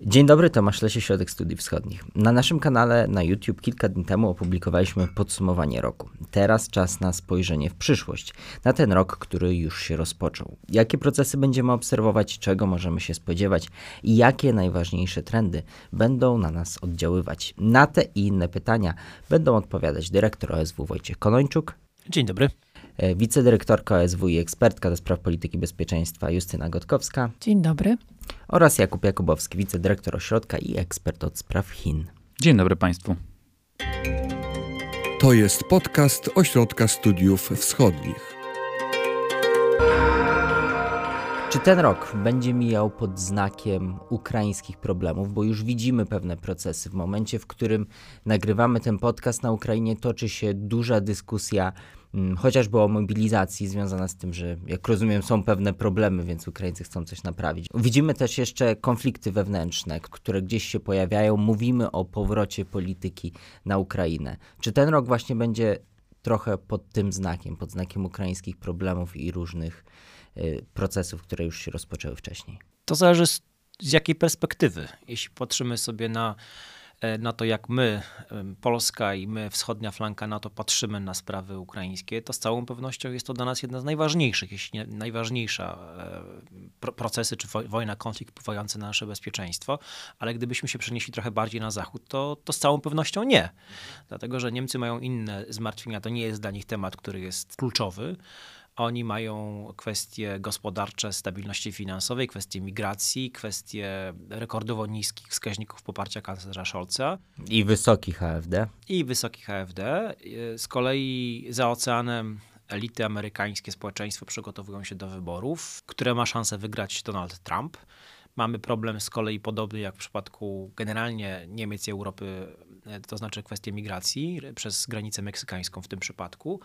Dzień dobry, Tomasz Lesie, Środek Studiów Wschodnich. Na naszym kanale na YouTube kilka dni temu opublikowaliśmy podsumowanie roku. Teraz czas na spojrzenie w przyszłość, na ten rok, który już się rozpoczął. Jakie procesy będziemy obserwować, czego możemy się spodziewać i jakie najważniejsze trendy będą na nas oddziaływać? Na te i inne pytania będą odpowiadać dyrektor OSW Wojciech Konończuk. Dzień dobry. E, wicedyrektorka OSW i ekspertka do spraw polityki bezpieczeństwa Justyna Gotkowska. Dzień dobry. Oraz Jakub Jakubowski, wicedyrektor ośrodka i ekspert od spraw Chin. Dzień dobry Państwu. To jest podcast Ośrodka Studiów Wschodnich. Czy ten rok będzie mijał pod znakiem ukraińskich problemów? Bo już widzimy pewne procesy. W momencie, w którym nagrywamy ten podcast na Ukrainie, toczy się duża dyskusja chociażby o mobilizacji związana z tym, że jak rozumiem są pewne problemy, więc Ukraińcy chcą coś naprawić. Widzimy też jeszcze konflikty wewnętrzne, które gdzieś się pojawiają. Mówimy o powrocie polityki na Ukrainę. Czy ten rok właśnie będzie trochę pod tym znakiem, pod znakiem ukraińskich problemów i różnych y, procesów, które już się rozpoczęły wcześniej? To zależy z, z jakiej perspektywy. Jeśli patrzymy sobie na na to, jak my, Polska i my, wschodnia flanka NATO, patrzymy na sprawy ukraińskie, to z całą pewnością jest to dla nas jedna z najważniejszych, jeśli nie najważniejsza e, procesy czy wojna, konflikt wpływający na nasze bezpieczeństwo. Ale gdybyśmy się przenieśli trochę bardziej na zachód, to, to z całą pewnością nie. Dlatego, że Niemcy mają inne zmartwienia, to nie jest dla nich temat, który jest kluczowy. Oni mają kwestie gospodarcze, stabilności finansowej, kwestie migracji, kwestie rekordowo niskich wskaźników poparcia kanclerza Scholza. I wysokich AFD. I wysokich AFD. Z kolei za oceanem elity amerykańskie, społeczeństwo przygotowują się do wyborów, które ma szansę wygrać Donald Trump. Mamy problem z kolei podobny jak w przypadku generalnie Niemiec i Europy, to znaczy kwestie migracji przez granicę meksykańską w tym przypadku.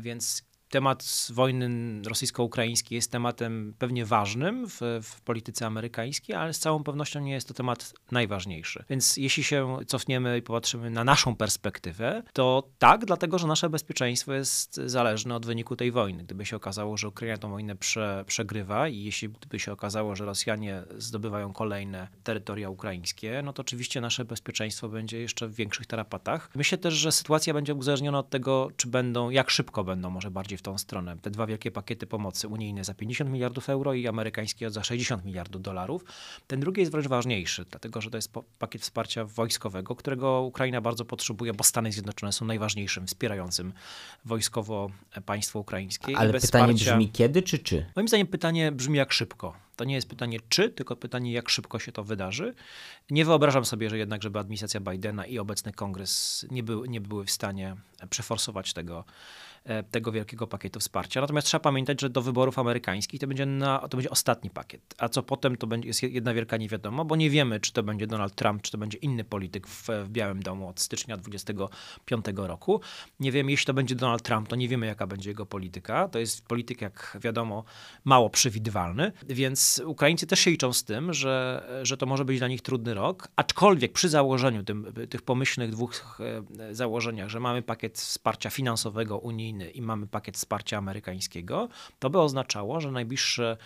Więc temat wojny rosyjsko-ukraińskiej jest tematem pewnie ważnym w, w, polityce amerykańskiej, ale z całą pewnością nie jest to temat najważniejszy. Więc jeśli się cofniemy i popatrzymy na naszą perspektywę, to tak, dlatego że nasze bezpieczeństwo jest zależne od wyniku tej wojny. Gdyby się okazało, że Ukraina tę wojnę prze, przegrywa i jeśli by się okazało, że Rosjanie zdobywają kolejne terytoria ukraińskie, no to oczywiście nasze bezpieczeństwo będzie jeszcze w większych tarapatach. Myślę też, że sytuacja będzie uzależniona od tego, czy będą, jak szybko będą może bardziej w tą stronę. Te dwa wielkie pakiety pomocy unijne za 50 miliardów euro i amerykańskie za 60 miliardów dolarów. Ten drugi jest wręcz ważniejszy, dlatego że to jest pakiet wsparcia wojskowego, którego Ukraina bardzo potrzebuje, bo Stany Zjednoczone są najważniejszym wspierającym wojskowo państwo ukraińskie. Ale pytanie wsparcia... brzmi kiedy czy czy? Moim zdaniem pytanie brzmi jak szybko. To nie jest pytanie czy, tylko pytanie jak szybko się to wydarzy. Nie wyobrażam sobie, że jednak, żeby administracja Bidena i obecny kongres nie, był, nie były w stanie przeforsować tego tego wielkiego pakietu wsparcia. Natomiast trzeba pamiętać, że do wyborów amerykańskich to będzie, na, to będzie ostatni pakiet. A co potem, to będzie, jest jedna wielka niewiadoma, bo nie wiemy, czy to będzie Donald Trump, czy to będzie inny polityk w, w Białym Domu od stycznia 2025 roku. Nie wiemy, jeśli to będzie Donald Trump, to nie wiemy, jaka będzie jego polityka. To jest polityk, jak wiadomo, mało przewidywalny, więc Ukraińcy też się liczą z tym, że, że to może być dla nich trudny rok, aczkolwiek przy założeniu tym, tych pomyślnych dwóch e, założeniach, że mamy pakiet wsparcia finansowego unijnego, i mamy pakiet wsparcia amerykańskiego, to by oznaczało, że najbliższe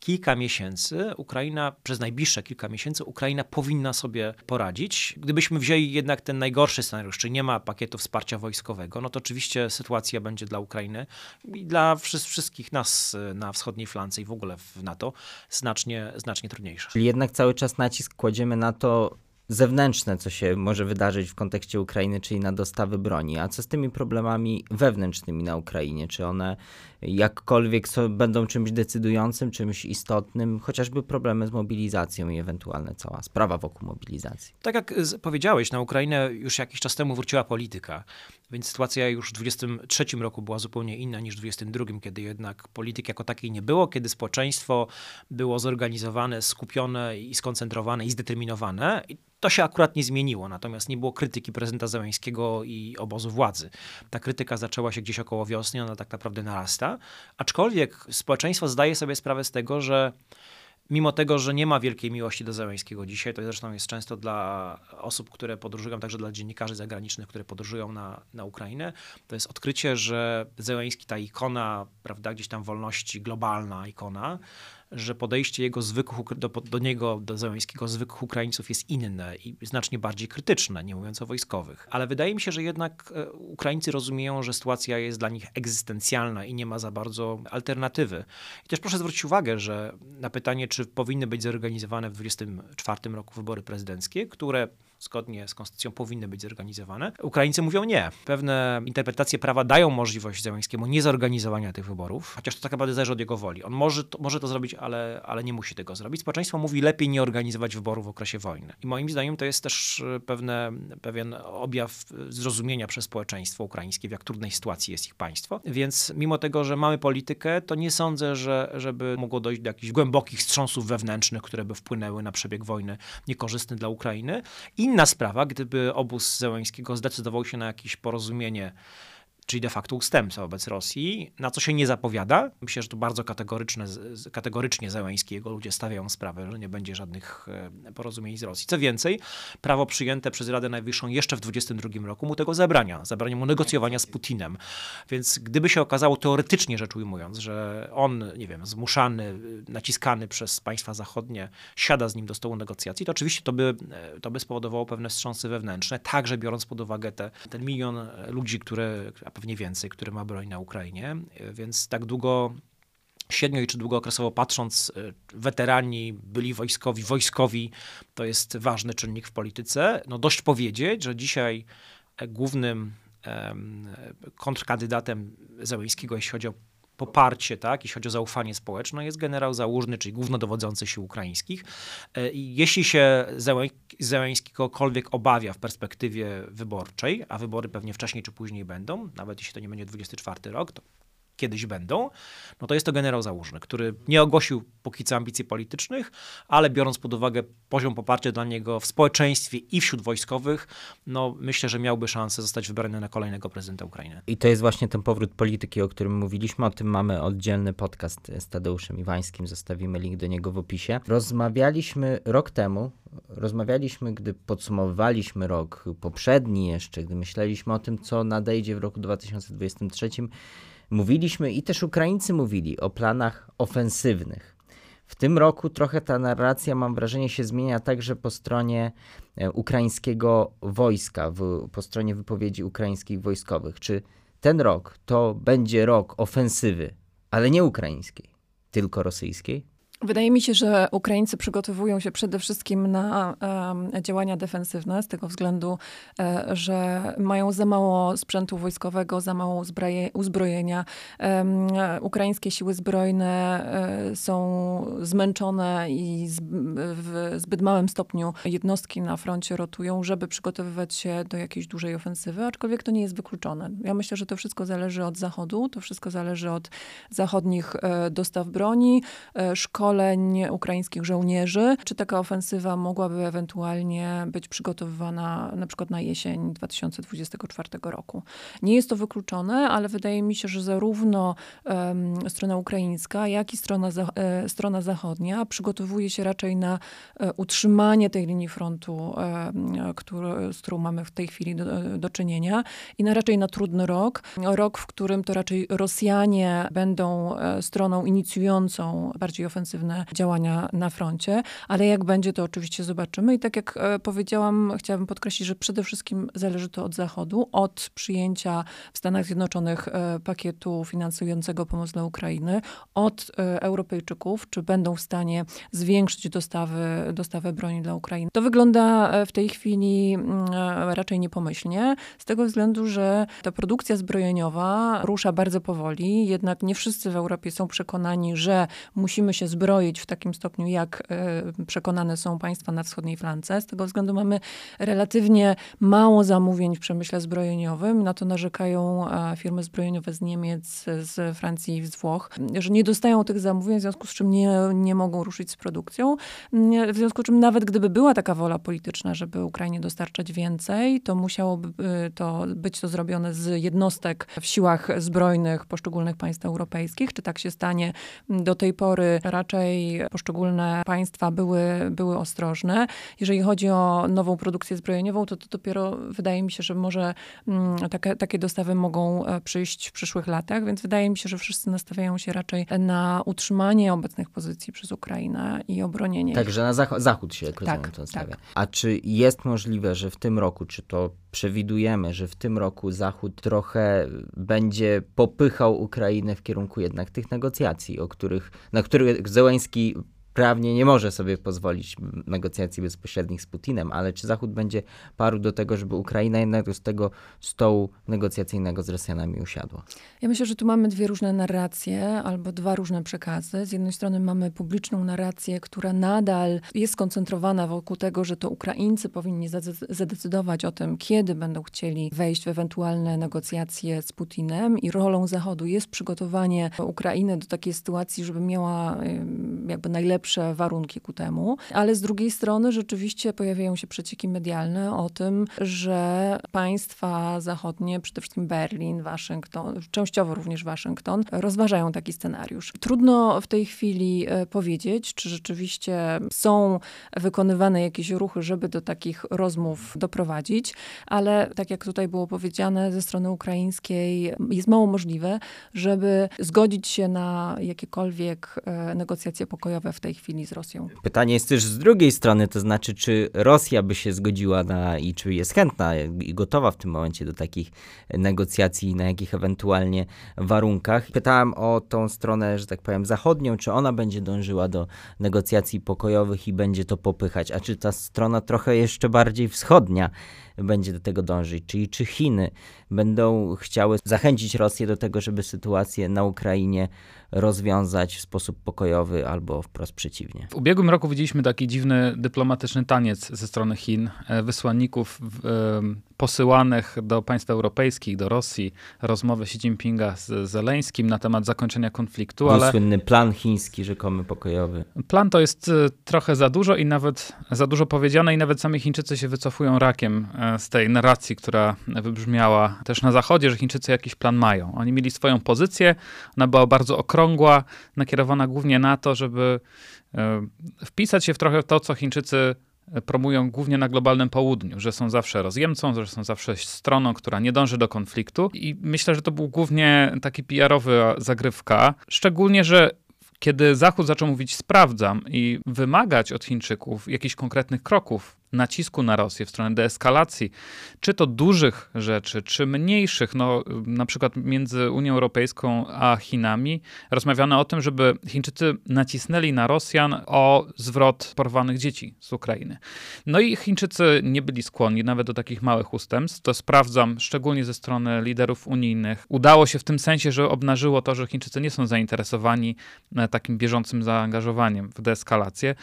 kilka miesięcy Ukraina, przez najbliższe kilka miesięcy Ukraina powinna sobie poradzić. Gdybyśmy wzięli jednak ten najgorszy scenariusz, czyli nie ma pakietu wsparcia wojskowego, no to oczywiście sytuacja będzie dla Ukrainy i dla wszystkich nas na wschodniej flance i w ogóle w NATO znacznie, znacznie trudniejsza. Czyli jednak cały czas nacisk kładziemy na to, zewnętrzne, co się może wydarzyć w kontekście Ukrainy, czyli na dostawy broni. A co z tymi problemami wewnętrznymi na Ukrainie? Czy one jakkolwiek są, będą czymś decydującym, czymś istotnym, chociażby problemy z mobilizacją i ewentualne cała sprawa wokół mobilizacji? Tak jak powiedziałeś, na Ukrainę już jakiś czas temu wróciła polityka, więc sytuacja już w 2023 roku była zupełnie inna niż w 2022, kiedy jednak polityki jako takiej nie było, kiedy społeczeństwo było zorganizowane, skupione i skoncentrowane i zdeterminowane. I to się akurat nie zmieniło, natomiast nie było krytyki prezydenta Zeleńskiego i obozu władzy. Ta krytyka zaczęła się gdzieś około wiosny, ona tak naprawdę narasta, aczkolwiek społeczeństwo zdaje sobie sprawę z tego, że mimo tego, że nie ma wielkiej miłości do Zeleńskiego dzisiaj, to zresztą jest często dla osób, które podróżują, także dla dziennikarzy zagranicznych, które podróżują na, na Ukrainę, to jest odkrycie, że Zeleński, ta ikona, prawda, gdzieś tam wolności, globalna ikona, że podejście jego zwykłych, do, do niego, do Zełenskiego, zwykłych Ukraińców jest inne i znacznie bardziej krytyczne, nie mówiąc o wojskowych. Ale wydaje mi się, że jednak e, Ukraińcy rozumieją, że sytuacja jest dla nich egzystencjalna i nie ma za bardzo alternatywy. I też proszę zwrócić uwagę, że na pytanie, czy powinny być zorganizowane w 2024 roku wybory prezydenckie, które zgodnie z konstytucją powinny być zorganizowane. Ukraińcy mówią nie. Pewne interpretacje prawa dają możliwość Zełenskiemu niezorganizowania tych wyborów, chociaż to tak naprawdę zależy od jego woli. On może to, może to zrobić, ale, ale nie musi tego zrobić. Społeczeństwo mówi lepiej nie organizować wyborów w okresie wojny. I moim zdaniem to jest też e, pewne, pewien objaw zrozumienia przez społeczeństwo ukraińskie, w jak trudnej sytuacji jest ich państwo. Więc mimo tego, że mamy politykę, to nie sądzę, że, żeby mogło dojść do jakichś głębokich wstrząsów wewnętrznych, które by wpłynęły na przebieg wojny niekorzystny dla Ukrainy. I Inna sprawa, gdyby obóz Zełęńskiego zdecydował się na jakieś porozumienie czyli de facto ustępstwa wobec Rosji, na co się nie zapowiada. Myślę, że to bardzo kategoryczne, kategorycznie Zełęński jego ludzie stawiają sprawę, że nie będzie żadnych e, porozumień z Rosji. Co więcej, prawo przyjęte przez Radę Najwyższą jeszcze w 2022 roku mu tego zabrania. Zabrania mu negocjowania z Putinem. Więc gdyby się okazało teoretycznie rzecz ujmując, że on, nie wiem, zmuszany, naciskany przez państwa zachodnie, siada z nim do stołu negocjacji, to oczywiście to by, e, to by spowodowało pewne wstrząsy wewnętrzne, także biorąc pod uwagę te, ten milion ludzi, które, pewnie więcej, który ma broń na Ukrainie. Więc tak długo średnio czy długookresowo patrząc, e, weterani, byli wojskowi, wojskowi to jest ważny czynnik w polityce. No dość powiedzieć, że dzisiaj e, głównym kontrkandydatem Zełęskiego, jeśli chodzi o poparcie, tak, jeśli chodzi o zaufanie społeczne, jest generał Załużny, czyli głównodowodzący sił ukraińskich. E, jeśli się Zełęński kogokolwiek obawia w perspektywie wyborczej, a wybory pewnie wcześniej czy później będą, nawet jeśli to nie będzie 24 rok, to kiedyś będą, no to jest to generał Załużny, który nie ogłosił póki co ambicji politycznych, ale biorąc pod uwagę poziom poparcia dla niego w społeczeństwie i wśród wojskowych, no myślę, że miałby szansę zostać wybrany na kolejnego prezydenta Ukrainy. I to jest właśnie ten powrót polityki, o którym mówiliśmy. O tym mamy oddzielny podcast z Tadeuszem Iwańskim. Zostawimy link do niego w opisie. Rozmawialiśmy rok temu, rozmawialiśmy, gdy podsumowywaliśmy rok poprzedni jeszcze, gdy myśleliśmy o tym, co nadejdzie w roku 2023 Mówiliśmy i też Ukraińcy mówili o planach ofensywnych. W tym roku trochę ta narracja, mam wrażenie, się zmienia także po stronie e, ukraińskiego wojska, w, po stronie wypowiedzi ukraińskich wojskowych. Czy ten rok to będzie rok ofensywy, ale nie ukraińskiej, tylko rosyjskiej? Wydaje mi się, że Ukraińcy przygotowują się przede wszystkim na działania defensywne, z tego względu, e, że mają za mało sprzętu wojskowego, za mało uzbroje, uzbrojenia. Um, ukraińskie siły zbrojne e, są zmęczone i z, w zbyt małym stopniu jednostki na froncie rotują, żeby przygotowywać się do jakiejś dużej ofensywy, aczkolwiek to nie jest wykluczone. Ja myślę, że to wszystko zależy od Zachodu, to wszystko zależy od zachodnich e, dostaw broni, e, szkół, szkoleń ukraińskich żołnierzy. Czy taka ofensywa mogłaby ewentualnie być przygotowywana na przykład na jesień 2024 roku? Nie jest to wykluczone, ale wydaje mi się, że zarówno um, strona ukraińska, jak i strona, za, e, strona zachodnia przygotowuje się raczej na e, utrzymanie tej linii frontu, e, który, z którą mamy w tej chwili do, do czynienia i na raczej na trudny rok. Rok, w którym to raczej Rosjanie będą e, stroną inicjującą bardziej działania na froncie, ale jak będzie, to oczywiście zobaczymy. I tak jak e, powiedziałam, chciałabym podkreślić, że przede wszystkim zależy to od Zachodu, od przyjęcia w Stanach Zjednoczonych e, pakietu finansującego pomoc dla Ukrainy, od e, Europejczyków, czy będą w stanie zwiększyć dostawy, dostawę broni dla Ukrainy. To wygląda w tej chwili mm, raczej niepomyślnie, z tego względu, że ta produkcja zbrojeniowa rusza bardzo powoli, jednak nie wszyscy w Europie są przekonani, że musimy się zbroić zbroić w takim stopniu, jak e, przekonane są państwa na wschodniej flance. Z tego względu mamy relatywnie mało zamówień w przemyśle zbrojeniowym. Na to narzekają firmy zbrojeniowe z Niemiec, z Francji i z Włoch, że nie dostają tych zamówień, w związku z czym nie, nie mogą ruszyć z produkcją. W związku z czym nawet gdyby była taka wola polityczna, żeby Ukrainie dostarczać więcej, to musiałoby y, to być to zrobione z jednostek w siłach zbrojnych poszczególnych państw europejskich. Czy tak się stanie? Do tej pory raczej raczej poszczególne państwa były, były ostrożne. Jeżeli chodzi o nową produkcję zbrojeniową, to, to dopiero wydaje mi się, że może mm, takie, takie dostawy mogą e, przyjść w przyszłych latach, więc wydaje mi się, że wszyscy nastawiają się raczej na utrzymanie obecnych pozycji przez Ukrainę i obronienie. Także na zach zachód się, tak, to stawia. Tak. A czy jest możliwe, że w tym roku, czy to przewidujemy, że w tym roku Zachód trochę będzie popychał Ukrainę w kierunku jednak tych negocjacji, o których, na których Zełenski prawnie nie może sobie pozwolić negocjacji bezpośrednich z Putinem, ale czy Zachód będzie paru do tego, żeby Ukraina jednak z tego stołu negocjacyjnego z Rosjanami usiadła? Ja myślę, że tu mamy dwie różne narracje albo dwa różne przekazy. Z jednej strony mamy publiczną narrację, która nadal jest skoncentrowana wokół tego, że to Ukraińcy powinni zadecydować o tym, kiedy będą chcieli wejść w ewentualne negocjacje z Putinem i rolą Zachodu jest przygotowanie Ukrainy do takiej sytuacji, żeby miała jakby najlepsze warunki ku temu, ale z drugiej strony rzeczywiście pojawiają się przecieki medialne o tym, że państwa zachodnie, przede wszystkim Berlin, Waszyngton, częściowo również Waszyngton, rozważają taki scenariusz. Trudno w tej chwili e, powiedzieć, czy rzeczywiście są wykonywane jakieś ruchy, żeby do takich rozmów doprowadzić, ale tak jak tutaj było powiedziane ze strony ukraińskiej, jest mało możliwe, żeby zgodzić się na jakiekolwiek e, negocjacje pokojowe w tej chwili z Rosją. Pytanie jest też z drugiej strony, to znaczy, czy Rosja by się zgodziła na i czy jest chętna i gotowa w tym momencie do takich negocjacji, na jakich ewentualnie warunkach. Pytałem o tą stronę, że tak powiem, zachodnią, czy ona będzie dążyła do negocjacji pokojowych i będzie to popychać, a czy ta strona trochę jeszcze bardziej wschodnia będzie do tego dążyć, czyli czy Chiny będą chciały zachęcić Rosję do tego, żeby sytuację na Ukrainie rozwiązać w sposób pokojowy albo wprost przeciwnie. W ubiegłym roku widzieliśmy taki dziwny dyplomatyczny taniec ze strony Chin, e, wysłanników posyłanych do państw europejskich, do Rosji, rozmowy Xi Jinpinga z Zeleńskim na temat zakończenia konfliktu. Był ale słynny plan chiński, rzekomy pokojowy. Plan to jest e, trochę za dużo i nawet za dużo powiedziane i nawet sami Chińczycy się wycofują rakiem e, z tej narracji, która wybrzmiała też na Zachodzie, że Chińczycy jakiś plan mają. Oni mieli swoją pozycję, ona była bardzo okrągła, nakierowana głównie na to, żeby e, wpisać się w trochę to, co Chińczycy promują głównie na globalnym południu, że są zawsze rozjemcą, że są zawsze stroną, która nie dąży do konfliktu. I myślę, że to był głównie taki PR-owy zagrywka. Szczególnie, że kiedy Zachód zaczął mówić sprawdzam i wymagać od Chińczyków jakichś konkretnych kroków nacisku na Rosję w stronę deeskalacji, czy to dużych rzeczy, czy mniejszych, no na przykład między Unią Europejską a Chinami, rozmawiano o tym, żeby Chińczycy nacisnęli na Rosjan o zwrot porwanych dzieci z Ukrainy. No i Chińczycy nie byli skłonni nawet do takich małych ustępstw. To sprawdzam, szczególnie ze strony liderów unijnych. Udało się w tym sensie, że obnażyło to, że Chińczycy nie są zainteresowani e, takim bieżącym zaangażowaniem w deeskalację.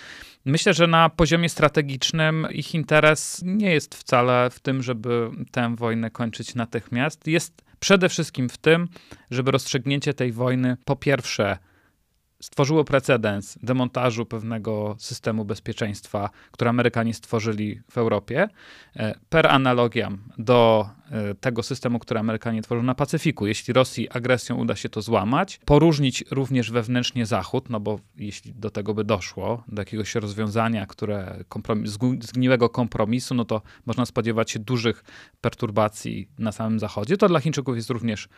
Myślę, że na poziomie strategicznym ich interes nie jest wcale w tym, żeby tę wojnę kończyć natychmiast. Jest przede wszystkim w tym, żeby rozstrzygnięcie tej wojny po pierwsze stworzyło precedens demontażu pewnego systemu bezpieczeństwa, który Amerykanie stworzyli w Europie, e, per analogiam do tego systemu, który Amerykanie tworzą na Pacyfiku. Jeśli Rosji agresją uda się to złamać, poróżnić również wewnętrznie Zachód, no bo jeśli do tego by doszło, do jakiegoś rozwiązania, które kompromis, zgniłego kompromisu, no to można spodziewać się dużych perturbacji na samym Zachodzie. To dla Chińczyków jest również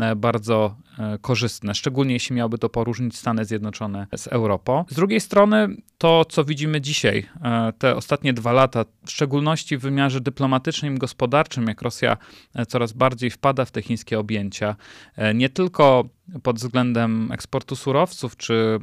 e, bardzo korzystne, szczególnie jeśli miałby to poróżnić Stany Zjednoczone z Europą. Z drugiej strony to, co widzimy dzisiaj, e, te ostatnie dwa lata, w szczególności w wymiarze dyplomatycznym i gospodarczym, jak Rosja e, coraz bardziej wpada w te chińskie objęcia, e, nie tylko pod względem eksportu surowców czy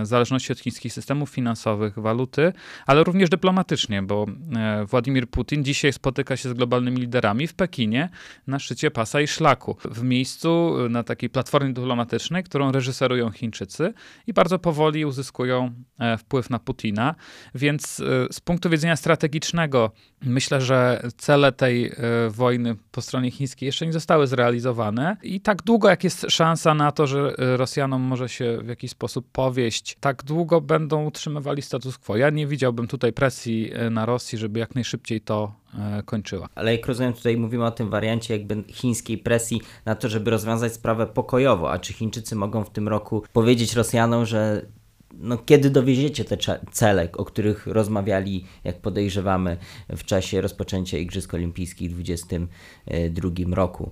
e, zależności od chińskich systemów finansowych, waluty, ale również dyplomatycznie, bo e, Władimir Putin dzisiaj spotyka się z globalnymi liderami w Pekinie na szczycie pasa i szlaku, w miejscu e, na takiej platformie dyplomatycznej, którą reżyserują Chińczycy i bardzo powoli uzyskują wpływ na Putina. Więc z punktu widzenia strategicznego myślę, że cele tej wojny po stronie chińskiej jeszcze nie zostały zrealizowane i tak długo jak jest szansa na to, że y, Rosjanom może się w jakiś sposób powieść, tak długo będą utrzymywali status quo. Ja nie widziałbym tutaj presji y, na Rosji, żeby jak najszybciej to y, kończyła. Ale jak rozumiem, tutaj mówimy o tym wariancie jakby chińskiej presji na to, żeby rozwiązać sprawę pokojowo. A czy Chińczycy mogą w tym roku powiedzieć Rosjanom, że no, kiedy dowieziecie te cele, o których rozmawiali, jak podejrzewamy, w czasie rozpoczęcia Igrzysk Olimpijskich w 2022 roku?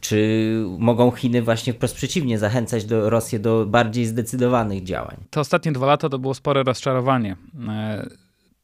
Czy mogą Chiny właśnie wprost przeciwnie zachęcać do Rosję do bardziej zdecydowanych działań? Te ostatnie dwa lata to było spore rozczarowanie e,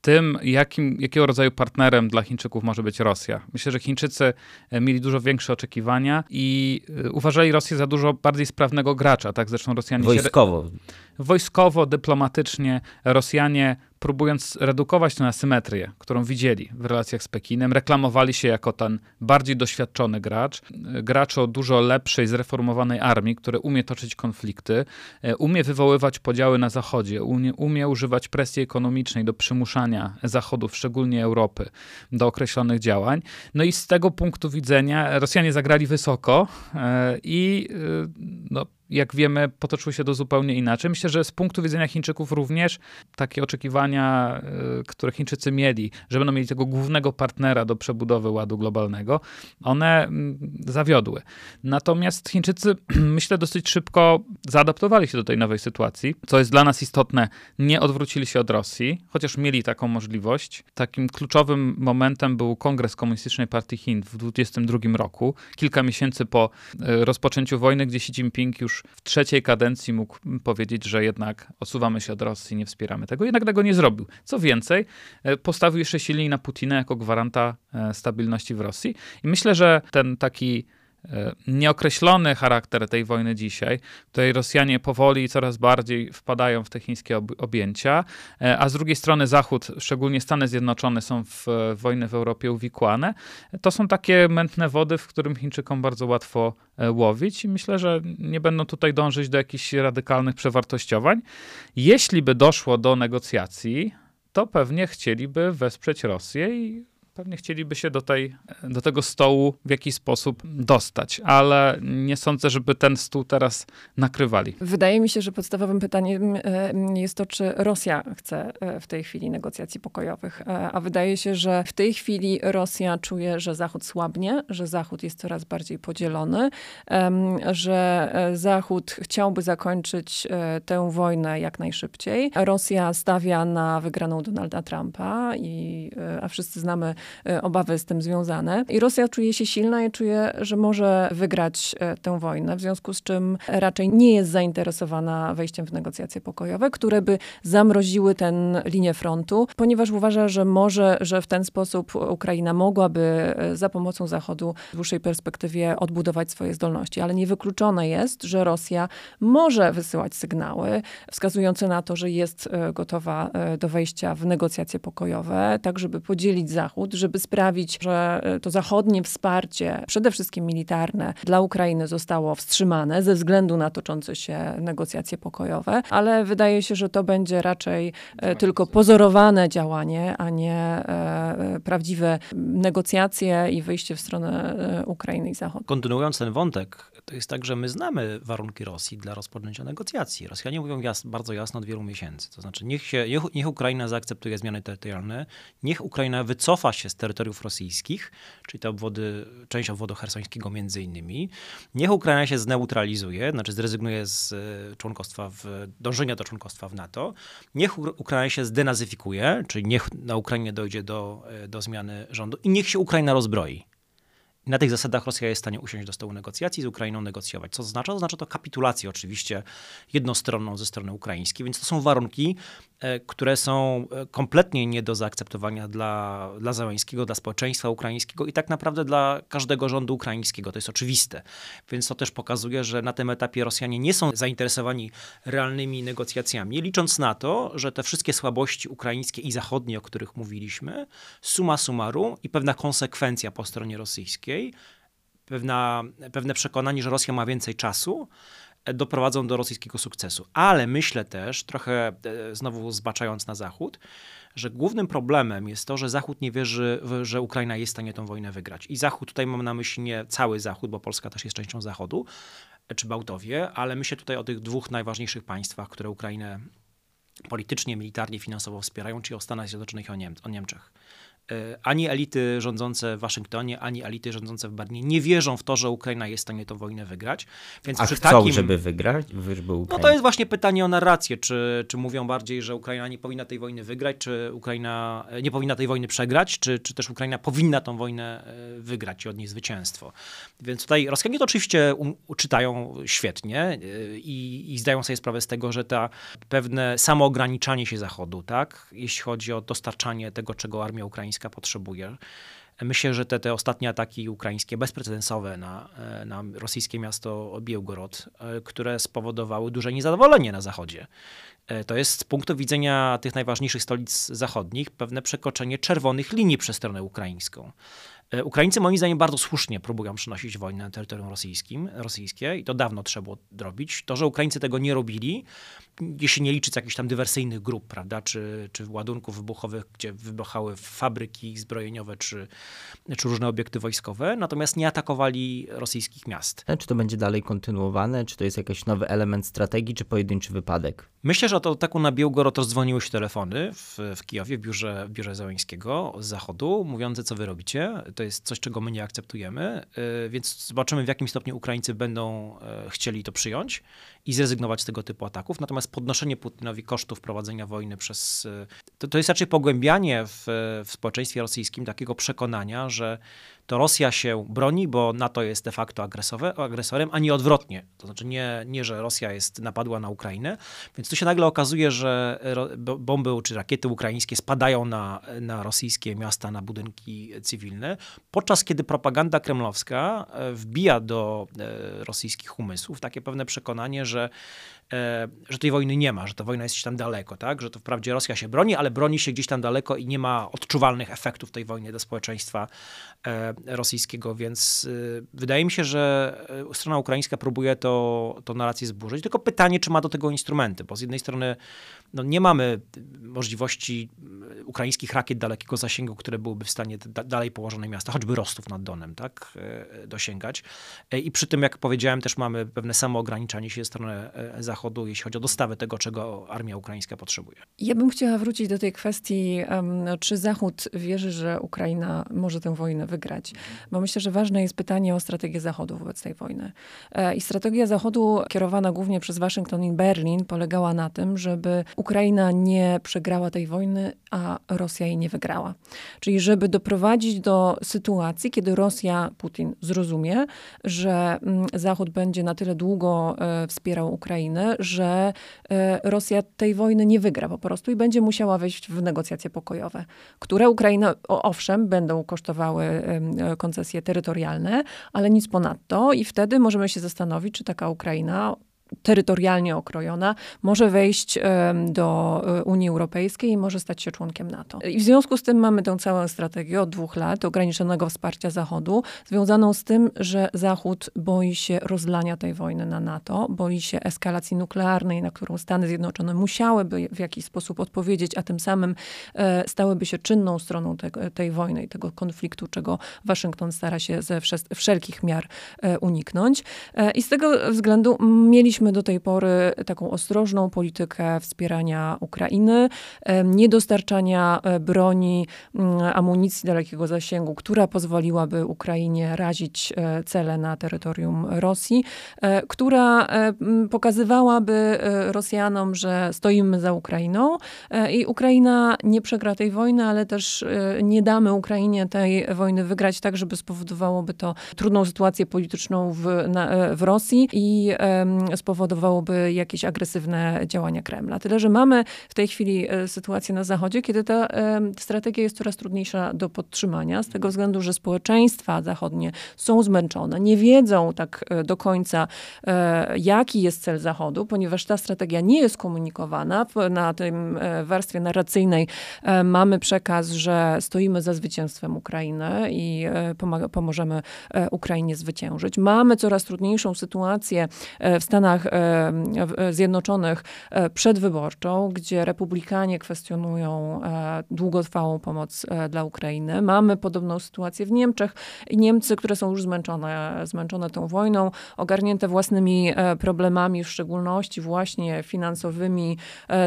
tym, jakim, jakiego rodzaju partnerem dla Chińczyków może być Rosja. Myślę, że Chińczycy e, mieli dużo większe oczekiwania i e, uważali Rosję za dużo bardziej sprawnego gracza. Tak zresztą Rosjanie Wojskowo. Się, wojskowo, dyplomatycznie Rosjanie próbując redukować tę asymetrię, którą widzieli w relacjach z Pekinem, reklamowali się jako ten bardziej doświadczony gracz, gracz o dużo lepszej, zreformowanej armii, który umie toczyć konflikty, e, umie wywoływać podziały na Zachodzie, umie, umie używać presji ekonomicznej do przymuszania Zachodów, szczególnie Europy, do określonych działań. No i z tego punktu widzenia Rosjanie zagrali wysoko e, i e, no, jak wiemy, potoczyły się to zupełnie inaczej. Myślę, że z punktu widzenia Chińczyków również takie oczekiwania, y, które Chińczycy mieli, że będą mieli tego głównego partnera do przebudowy ładu globalnego, one mm, zawiodły. Natomiast Chińczycy, myślę, dosyć szybko zaadaptowali się do tej nowej sytuacji, co jest dla nas istotne. Nie odwrócili się od Rosji, chociaż mieli taką możliwość. Takim kluczowym momentem był Kongres Komunistycznej Partii Chin w 2022 roku, kilka miesięcy po y, rozpoczęciu wojny, gdzie Xi Jinping już w trzeciej kadencji mógł powiedzieć, że jednak osuwamy się od Rosji, nie wspieramy tego. Jednak tego nie zrobił. Co więcej, e, postawił jeszcze silniej na Putina jako gwaranta e, stabilności w Rosji. I myślę, że ten taki nieokreślony charakter tej wojny dzisiaj. Tutaj Rosjanie powoli coraz bardziej wpadają w te chińskie objęcia, e, a z drugiej strony Zachód, szczególnie Stany Zjednoczone, są w wojnę w Europie uwikłane. To są takie mętne wody, w którym Chińczykom bardzo łatwo e, łowić i myślę, że nie będą tutaj dążyć do jakichś radykalnych przewartościowań. Jeśli by doszło do negocjacji, to pewnie chcieliby wesprzeć Rosję i pewnie chcieliby się do, tej, do tego stołu w jakiś sposób dostać, ale nie sądzę, żeby ten stół teraz nakrywali. Wydaje mi się, że podstawowym pytaniem e, jest to, czy Rosja chce e, w tej chwili negocjacji pokojowych. E, a wydaje się, że w tej chwili Rosja czuje, że Zachód słabnie, że Zachód jest coraz bardziej podzielony, że Zachód chciałby zakończyć tę wojnę jak najszybciej. Rosja stawia na wygraną Donalda Trumpa, i, a wszyscy znamy obawy z tym związane. I Rosja czuje się silna i czuje, że może wygrać e, tę wojnę, w związku z czym raczej nie jest zainteresowana wejściem w negocjacje pokojowe, które by zamroziły tę linię frontu, ponieważ uważa, że może, że w ten sposób Ukraina mogłaby e, za pomocą Zachodu w dłuższej perspektywie odbudować swoje zdolności. Ale niewykluczone jest, że Rosja może wysyłać sygnały wskazujące na to, że jest gotowa do wejścia w negocjacje pokojowe, tak żeby podzielić Zachód, żeby sprawić, że e, to zachodnie wsparcie, przede wszystkim militarne, dla Ukrainy zostało wstrzymane ze względu na toczące się negocjacje pokojowe, ale wydaje się, że to będzie raczej e, tylko pozorowane działanie, a nie e, prawdziwe negocjacje i wyjście w stronę Ukrainy i Zachodu. Kontynuując ten wątek, to jest tak, że my znamy warunki Rosji dla rozpoczęcia negocjacji. Rosjanie mówią jas bardzo jasno od wielu miesięcy. To znaczy, niech, się, niech, niech Ukraina zaakceptuje zmiany terytorialne, niech Ukraina wycofa się z terytoriów rosyjskich, czyli te obwody, część obwodu hersońskiego między innymi. Niech Ukraina się zneutralizuje, znaczy zrezygnuje z e, członkostwa, w, dążenia do członkostwa w NATO. Niech Ukraina się zdenazyfikuje, czyli niech na Ukrainie dojdzie do, e, do zmiany rządu i niech się Ukraina rozbroi na tych zasadach Rosja jest w stanie usiąść do stołu negocjacji z Ukrainą negocjować. Co oznacza? Oznacza to kapitulację oczywiście jednostronną ze strony ukraińskiej, więc to są warunki, E, które są e, kompletnie nie do zaakceptowania dla, dla Załęskiego, dla społeczeństwa ukraińskiego i tak naprawdę dla każdego rządu ukraińskiego. To jest oczywiste. Więc to też pokazuje, że na tym etapie Rosjanie nie są zainteresowani realnymi negocjacjami, licząc na to, że te wszystkie słabości ukraińskie i zachodnie, o których mówiliśmy, suma summarum i pewna konsekwencja po stronie rosyjskiej, pewna, pewne przekonanie, że Rosja ma więcej czasu, doprowadzą do rosyjskiego sukcesu. Ale myślę też, trochę e, znowu zbaczając na Zachód, że głównym problemem jest to, że Zachód nie wierzy, że Ukraina jest w stanie tę wojnę wygrać. I Zachód, tutaj mam na myśli nie cały Zachód, bo Polska też jest częścią Zachodu, czy Bałtowie, ale myślę tutaj o tych dwóch najważniejszych państwach, które Ukrainę politycznie, militarnie, finansowo wspierają, czyli o Stanach Zjednoczonych i o, Niem o Niemczech. E, ani elity rządzące w Waszyngtonie, ani elity rządzące w Berlinie nie wierzą w to, że Ukraina jest w stanie tę wojnę wygrać. Więc A przy chcą, takim, żeby wygrać? Żeby no to jest właśnie pytanie o narrację. Czy, czy mówią bardziej, że Ukraina nie powinna tej wojny wygrać, czy Ukraina e, nie powinna tej wojny przegrać, czy, czy też Ukraina powinna tą wojnę e, wygrać i odnieść zwycięstwo. Więc tutaj Rosjanie to oczywiście um, czytają świetnie i, i zdają sobie sprawę z tego, że ta pewne samoograniczanie się Zachodu, tak, jeśli chodzi o dostarczanie tego, czego armia ukraińska ukraińska potrzebuje. Myślę, że te, te ostatnie ataki ukraińskie, bezprecedensowe na, na rosyjskie miasto Białgorod, e, które spowodowały duże niezadowolenie na Zachodzie. E, to jest z punktu widzenia tych najważniejszych stolic zachodnich pewne przekroczenie czerwonych linii przez stronę ukraińską. E, Ukraińcy moim zdaniem bardzo słusznie próbują przynosić wojnę na terytorium rosyjskim, rosyjskie i to dawno trzeba było robić. To, że Ukraińcy tego nie robili, jeśli nie liczyć jakichś tam dywersyjnych grup, prawda, czy, czy ładunków wybuchowych, gdzie wybuchały fabryki zbrojeniowe, czy, czy różne obiekty wojskowe, natomiast nie atakowali rosyjskich miast. Czy to będzie dalej kontynuowane, czy to jest jakiś nowy element strategii, czy pojedynczy wypadek? Myślę, że od ataku na Białgorod rozdzwoniły się telefony w, w Kijowie, w biurze, w biurze Załęskiego z zachodu, mówiące, co wy robicie. To jest coś, czego my nie akceptujemy, y, więc zobaczymy, w jakim stopniu Ukraińcy będą e, chcieli to przyjąć i zrezygnować z tego typu ataków. Natomiast podnoszenie Putinowi kosztów prowadzenia wojny przez. E, to, to jest raczej pogłębianie w, w społeczeństwie rosyjskim takiego przekonania, że to Rosja się broni, bo NATO jest de facto agresorem, a nie odwrotnie. To znaczy nie, nie, że Rosja jest napadła na Ukrainę, więc tu się nagle okazuje, że bomby czy rakiety ukraińskie spadają na, na rosyjskie miasta, na budynki cywilne, podczas kiedy propaganda kremlowska e, wbija do e, rosyjskich umysłów takie pewne przekonanie, że że tej wojny nie ma, że ta wojna jest gdzieś tam daleko, tak? że to wprawdzie Rosja się broni, ale broni się gdzieś tam daleko i nie ma odczuwalnych efektów tej wojny dla społeczeństwa e, rosyjskiego, więc e, wydaje mi się, że strona ukraińska próbuje to, to narrację zburzyć, tylko pytanie, czy ma do tego instrumenty, bo z jednej strony no, nie mamy możliwości ukraińskich rakiet dalekiego zasięgu, które byłyby w stanie da dalej położone miasta, choćby Rostów nad Donem, tak, dosięgać. I przy tym, jak powiedziałem, też mamy pewne samoograniczanie się ze strony Zachodu, Zachodu, jeśli chodzi o dostawę tego, czego armia ukraińska potrzebuje. Ja bym chciała wrócić do tej kwestii, czy Zachód wierzy, że Ukraina może tę wojnę wygrać. Bo myślę, że ważne jest pytanie o strategię Zachodu wobec tej wojny. E, I strategia Zachodu, kierowana głównie przez Waszyngton i Berlin, polegała na tym, żeby Ukraina nie przegrała tej wojny, a Rosja jej nie wygrała. Czyli żeby doprowadzić do sytuacji, kiedy Rosja, Putin zrozumie, że mm, Zachód będzie na tyle długo e, wspierał Ukrainę, że e, Rosja tej wojny nie wygra po prostu i będzie musiała wejść w negocjacje pokojowe, które Ukraina, owszem, będą kosztowały koncesje terytorialne, ale nic ponadto i wtedy możemy się zastanowić, czy taka Ukraina terytorialnie okrojona, może wejść do e, Unii Europejskiej i może stać się członkiem NATO. I w związku z tym mamy tę całą strategię od dwóch lat ograniczonego wsparcia Zachodu, związaną z tym, że Zachód boi się rozlania tej wojny na NATO, boi się eskalacji nuklearnej, na którą Stany Zjednoczone musiałyby w jakiś sposób odpowiedzieć, a tym samym e, stałyby się czynną stroną te, tej wojny i tego konfliktu, czego Waszyngton stara się ze wszelkich miar e, uniknąć. I z tego względu mieliśmy Mieliśmy do tej pory taką ostrożną politykę wspierania Ukrainy, niedostarczania e, broni, mm, amunicji dalekiego zasięgu, która pozwoliłaby Ukrainie razić e, cele na terytorium Rosji, e, która pokazywałaby Rosjanom, że stoimy za Ukrainą i Ukraina nie przegra tej wojny, ale też nie damy Ukrainie tej wojny wygrać tak, żeby spowodowałoby to trudną sytuację polityczną w, na, w Rosji i spowodowałoby jakieś agresywne działania Kremla. Tyle, że mamy w tej chwili e, sytuację na Zachodzie, kiedy ta strategia jest coraz trudniejsza do podtrzymania, z tego względu, że społeczeństwa zachodnie są zmęczone, nie wiedzą tak e, do końca, e, jaki jest cel Zachodu, ponieważ ta strategia nie jest komunikowana. Na tym warstwie narracyjnej mamy przekaz, że stoimy za zwycięstwem Ukrainy i pomożemy Ukrainie zwyciężyć. Mamy coraz trudniejszą sytuację w Stanach Stanach Zjednoczonych przedwyborczą, gdzie republikanie kwestionują długotrwałą pomoc dla Ukrainy. Mamy podobną sytuację w Niemczech. Niemcy, które są już zmęczone, zmęczone tą wojną, ogarnięte własnymi problemami, w szczególności właśnie finansowymi,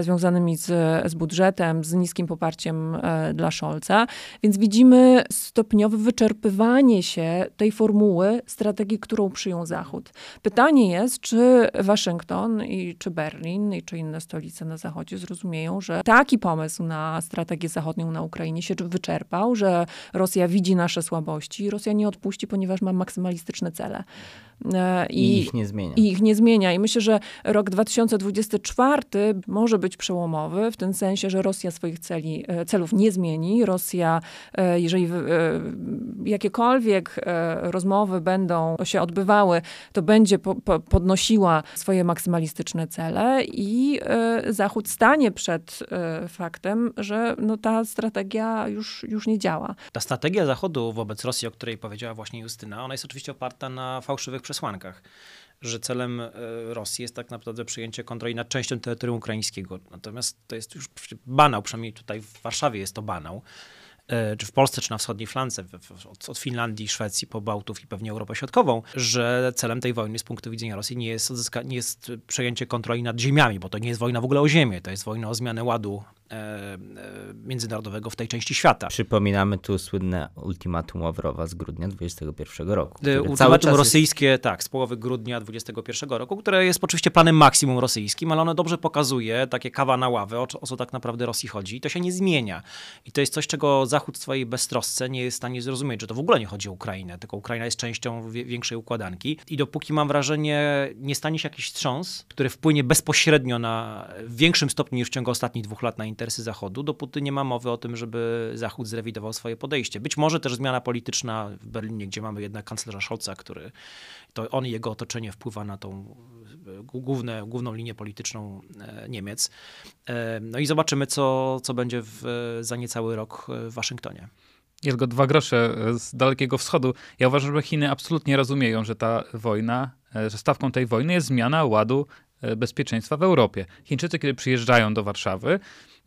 związanymi z, z budżetem, z niskim poparciem dla Scholza. Więc widzimy stopniowe wyczerpywanie się tej formuły strategii, którą przyjął Zachód. Pytanie jest, czy Waszyngton i czy Berlin i czy inne stolice na Zachodzie zrozumieją, że taki pomysł na strategię zachodnią na Ukrainie się wyczerpał, że Rosja widzi nasze słabości i Rosja nie odpuści, ponieważ ma maksymalistyczne cele. E, I, I, ich nie zmienia. I ich nie zmienia. I myślę, że rok 2024 może być przełomowy w tym sensie, że Rosja swoich celi, e, celów nie zmieni. Rosja, e, jeżeli jakiekolwiek rozmowy będą się odbywały, to będzie po, po, podnosiła swoje maksymalistyczne cele i Zachód stanie przed faktem, że no, ta strategia już, już nie działa. Ta strategia Zachodu wobec Rosji, o której powiedziała właśnie Justyna, ona jest oczywiście oparta na fałszywych przesłankach, że celem e, Rosji jest tak naprawdę przyjęcie kontroli nad częścią terytorium ukraińskiego. Natomiast to jest już banał, przynajmniej tutaj w Warszawie jest to banał e, czy w Polsce, czy na wschodniej flance, od, Finlandii, Szwecji po Bałtów i pewnie Europę Środkową, że celem tej wojny z punktu widzenia Rosji nie jest, odzyska, nie jest przejęcie kontroli nad ziemiami, bo to nie jest wojna w ogóle o ziemię, to jest wojna o zmianę ładu międzynarodowego w tej części świata. Przypominamy tu słynne ultimatum Ławrowa z grudnia 2021 roku. Ultimatum rosyjskie, jest... tak, z połowy grudnia 2021 roku, które jest oczywiście planem maksimum rosyjskim, ale ono dobrze pokazuje, takie kawa na ławę, o, o co tak naprawdę Rosji chodzi. I to się nie zmienia. I to jest coś, czego Zachód w swojej beztrosce nie jest w stanie zrozumieć, że to w ogóle nie chodzi o Ukrainę, tylko Ukraina jest częścią większej układanki. I dopóki mam wrażenie, nie stanie się jakiś wstrząs, który wpłynie bezpośrednio na w większym stopniu niż w ciągu ostatnich dwóch lat na interesy Zachodu, dopóty nie ma mowy o tym, żeby Zachód zrewidował swoje podejście. Być może też zmiana polityczna w Berlinie, gdzie mamy jednak kanclerza Scholza, który to on i jego otoczenie wpływa na tą e, główne, główną linię polityczną e, Niemiec. E, no i zobaczymy, co, co będzie w, za niecały rok w Waszyngtonie. Jest go dwa grosze z Dalekiego Wschodu. Ja uważam, że Chiny absolutnie rozumieją, że ta wojna, że stawką tej wojny jest zmiana ładu bezpieczeństwa w Europie. Chińczycy, kiedy przyjeżdżają do Warszawy,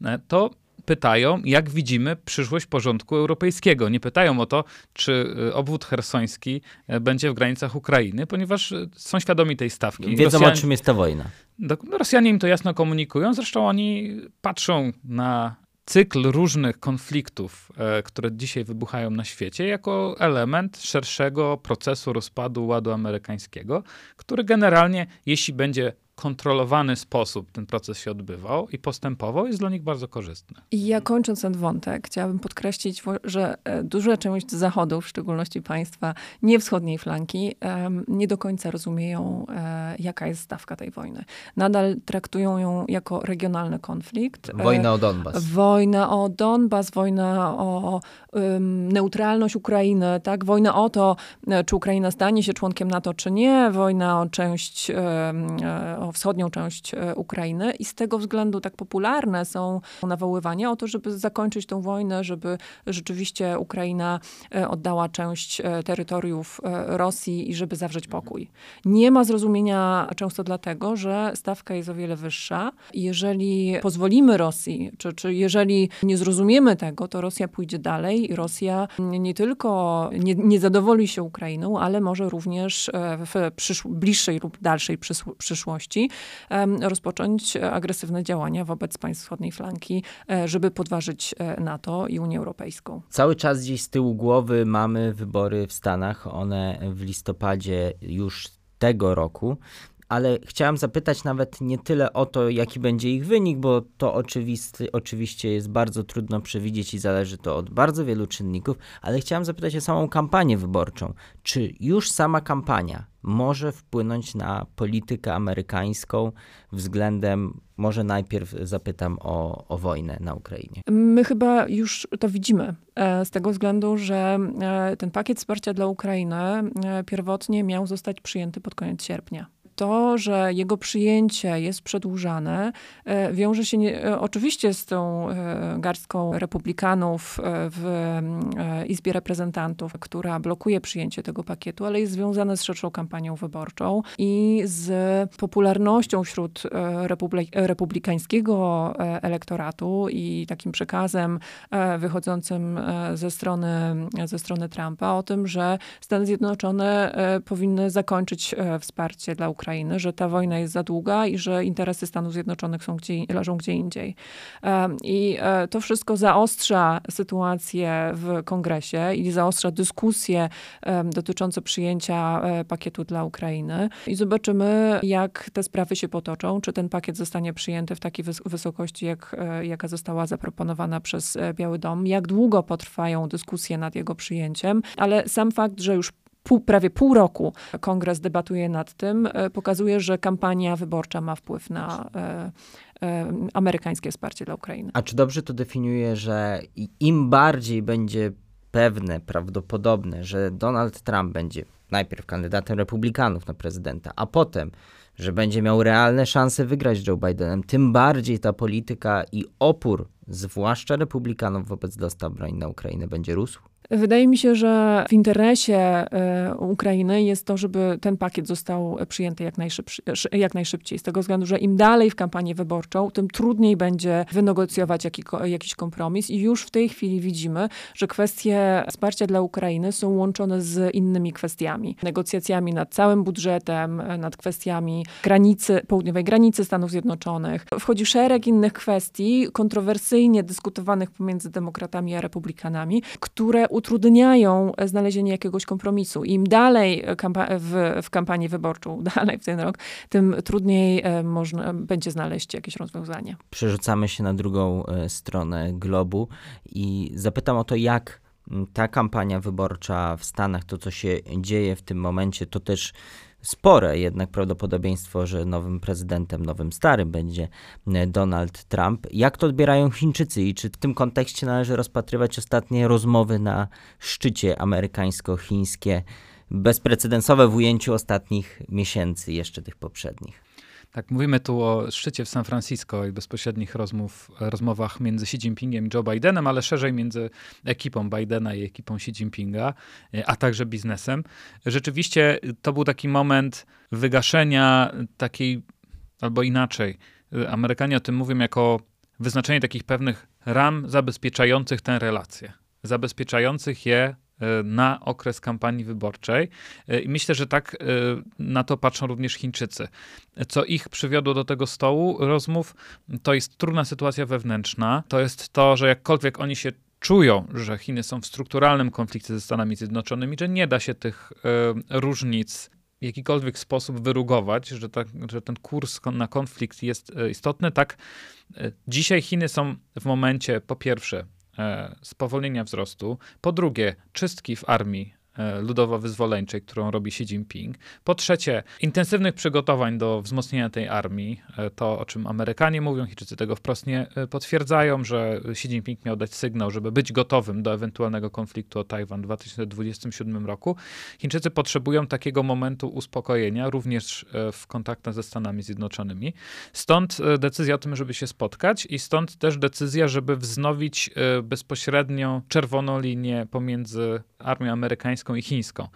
E, to pytają, jak widzimy przyszłość porządku europejskiego. Nie pytają o to, czy e, obwód hersoński e, będzie w granicach Ukrainy, ponieważ są świadomi tej stawki. Wiedzą, Rosjanie, o czym jest ta wojna. Rosjanie im to jasno komunikują, zresztą oni patrzą na cykl różnych konfliktów, które dzisiaj wybuchają na świecie, jako element szerszego procesu rozpadu ładu amerykańskiego, który generalnie, jeśli będzie kontrolowany sposób ten proces się odbywał i postępował, jest dla nich bardzo korzystny. I ja kończąc ten wątek, chciałabym podkreślić, że e, duża część Zachodu, w szczególności państwa nie wschodniej flanki, nie do końca rozumieją, e, jaka jest stawka tej wojny. Nadal traktują ją jako regionalny konflikt. E, wojna o Donbas. Wojna o Donbas, wojna o neutralność Ukrainy, tak? Wojna o to, czy Ukraina stanie się członkiem NATO, czy nie. Wojna o część o wschodnią część e, Ukrainy i z tego względu tak popularne są nawoływania o to, żeby zakończyć tą wojnę, żeby rzeczywiście Ukraina e, oddała część e, terytoriów Rosji i żeby zawrzeć pokój. Nie ma zrozumienia często dlatego, że stawka jest o wiele wyższa. Jeżeli pozwolimy Rosji, czy, czy jeżeli nie zrozumiemy tego, to Rosja pójdzie dalej i Rosja nie tylko nie, nie zadowoli się Ukrainą, ale może również w bliższej lub dalszej przyszłości rozpocząć agresywne działania wobec państw wschodniej flanki, e, żeby podważyć e, NATO i Unię Europejską. Cały czas gdzieś z tyłu głowy mamy wybory w Stanach. One w listopadzie już tego roku ale chciałem zapytać nawet nie tyle o to, jaki będzie ich wynik, bo to oczywisty, oczywiście jest bardzo trudno przewidzieć i zależy to od bardzo wielu czynników, ale chciałem zapytać o samą kampanię wyborczą. Czy już sama kampania może wpłynąć na politykę amerykańską względem, może najpierw zapytam o, o wojnę na Ukrainie. My chyba już to widzimy, e, z tego względu, że e, ten pakiet wsparcia dla Ukrainy e, pierwotnie miał zostać przyjęty pod koniec sierpnia to, że jego przyjęcie jest przedłużane, wiąże się nie, oczywiście z tą garstką republikanów w Izbie Reprezentantów, która blokuje przyjęcie tego pakietu, ale jest związane z szerszą kampanią wyborczą i z popularnością wśród republikańskiego elektoratu i takim przekazem wychodzącym ze strony, ze strony Trumpa o tym, że Stany Zjednoczone e, powinny zakończyć e, wsparcie dla Ukrainy, że ta wojna jest za długa i że interesy Stanów Zjednoczonych są gdzie, leżą gdzie indziej. E, I to wszystko zaostrza sytuację w kongresie i zaostrza dyskusje dotyczące przyjęcia pakietu dla Ukrainy. I zobaczymy, jak te sprawy się potoczą, czy ten pakiet zostanie przyjęty w takiej wysokości, jak, jaka została zaproponowana przez Biały Dom, jak długo potrwają dyskusje nad jego przyjęciem, ale sam fakt, że już pół, prawie pół roku kongres debatuje nad tym, e, pokazuje, że kampania wyborcza ma wpływ na e, e, amerykańskie wsparcie dla Ukrainy. A czy dobrze to definiuje, że im bardziej będzie pewne, prawdopodobne, że Donald Trump będzie najpierw kandydatem republikanów na prezydenta, a potem, że będzie miał realne szanse wygrać Joe Bidenem, tym bardziej ta polityka i opór, zwłaszcza republikanów wobec dostaw broni na Ukrainę, będzie rósł? Wydaje mi się, że w interesie e, Ukrainy jest to, żeby ten pakiet został przyjęty jak, jak najszybciej. Z tego względu, że im dalej w kampanię wyborczą, tym trudniej będzie wynegocjować jakiś kompromis. I już w tej chwili widzimy, że kwestie wsparcia dla Ukrainy są łączone z innymi kwestiami. Negocjacjami nad całym budżetem, nad kwestiami granicy, południowej granicy Stanów Zjednoczonych. Wchodzi szereg innych kwestii, kontrowersyjnie dyskutowanych pomiędzy demokratami a republikanami, które utrudniają znalezienie jakiegoś kompromisu. Im dalej w, w kampanii wyborczą, dalej w ten rok, tym trudniej e, można, będzie znaleźć jakieś rozwiązanie. Przerzucamy się na drugą e, stronę globu i zapytam o to, jak ta kampania wyborcza w Stanach, to co się dzieje w tym momencie, to też spore jednak prawdopodobieństwo, że nowym prezydentem, nowym starym będzie e, Donald Trump. Jak to odbierają Chińczycy i czy w tym kontekście należy rozpatrywać ostatnie rozmowy na szczycie amerykańsko-chińskie, bezprecedensowe w ujęciu ostatnich miesięcy, jeszcze tych poprzednich? Tak, mówimy tu o szczycie w San Francisco i bezpośrednich rozmów, rozmowach między Xi Jinpingiem i Joe Bidenem, ale szerzej między ekipą Bidena i ekipą Xi Jinpinga, e, a także biznesem. Rzeczywiście to był taki moment wygaszenia takiej, albo inaczej, e, Amerykanie o tym mówią jako wyznaczenie takich pewnych ram zabezpieczających tę relację, zabezpieczających je na okres kampanii wyborczej. E, I myślę, że tak e, na to patrzą również Chińczycy. Co ich przywiodło do tego stołu rozmów, to jest trudna sytuacja wewnętrzna. To jest to, że jakkolwiek oni się czują, że Chiny są w strukturalnym konflikcie ze Stanami Zjednoczonymi, że nie da się tych różnic w jakikolwiek sposób wyrugować, że, ta, że ten kurs na konflikt jest istotny, tak dzisiaj Chiny są w momencie, po pierwsze, E, spowolnienia wzrostu. Po drugie, czystki w armii E, ludowo-wyzwoleńczej, którą robi Xi Jinping. Po trzecie, intensywnych przygotowań do wzmocnienia tej armii. E, to, o czym Amerykanie mówią, Chińczycy tego wprost nie e, potwierdzają, że Xi Jinping miał dać sygnał, żeby być gotowym do ewentualnego konfliktu o Tajwan w 2027 roku. Chińczycy potrzebują takiego momentu uspokojenia, również w kontaktach ze Stanami Zjednoczonymi. Stąd decyzja o tym, żeby się spotkać i stąd też decyzja, żeby wznowić bezpośrednią czerwoną linię pomiędzy armią amerykańską i chińską.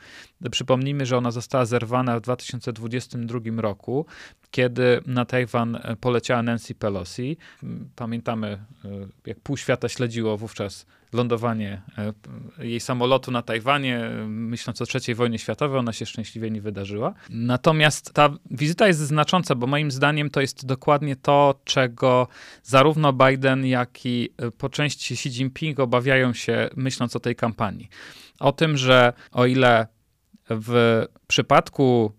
Przypomnijmy, że ona została zerwana w 2022 roku, kiedy na Tajwan poleciała Nancy Pelosi. Pamiętamy, e, jak pół świata śledziło wówczas lądowanie e, jej samolotu na Tajwanie, myśląc o III wojnie światowej, ona się szczęśliwie nie wydarzyła. Natomiast ta wizyta jest znacząca, bo moim zdaniem to jest dokładnie to, czego zarówno Biden, jak i e, po części Xi Jinping obawiają się, myśląc o tej kampanii. O tym, że o ile w przypadku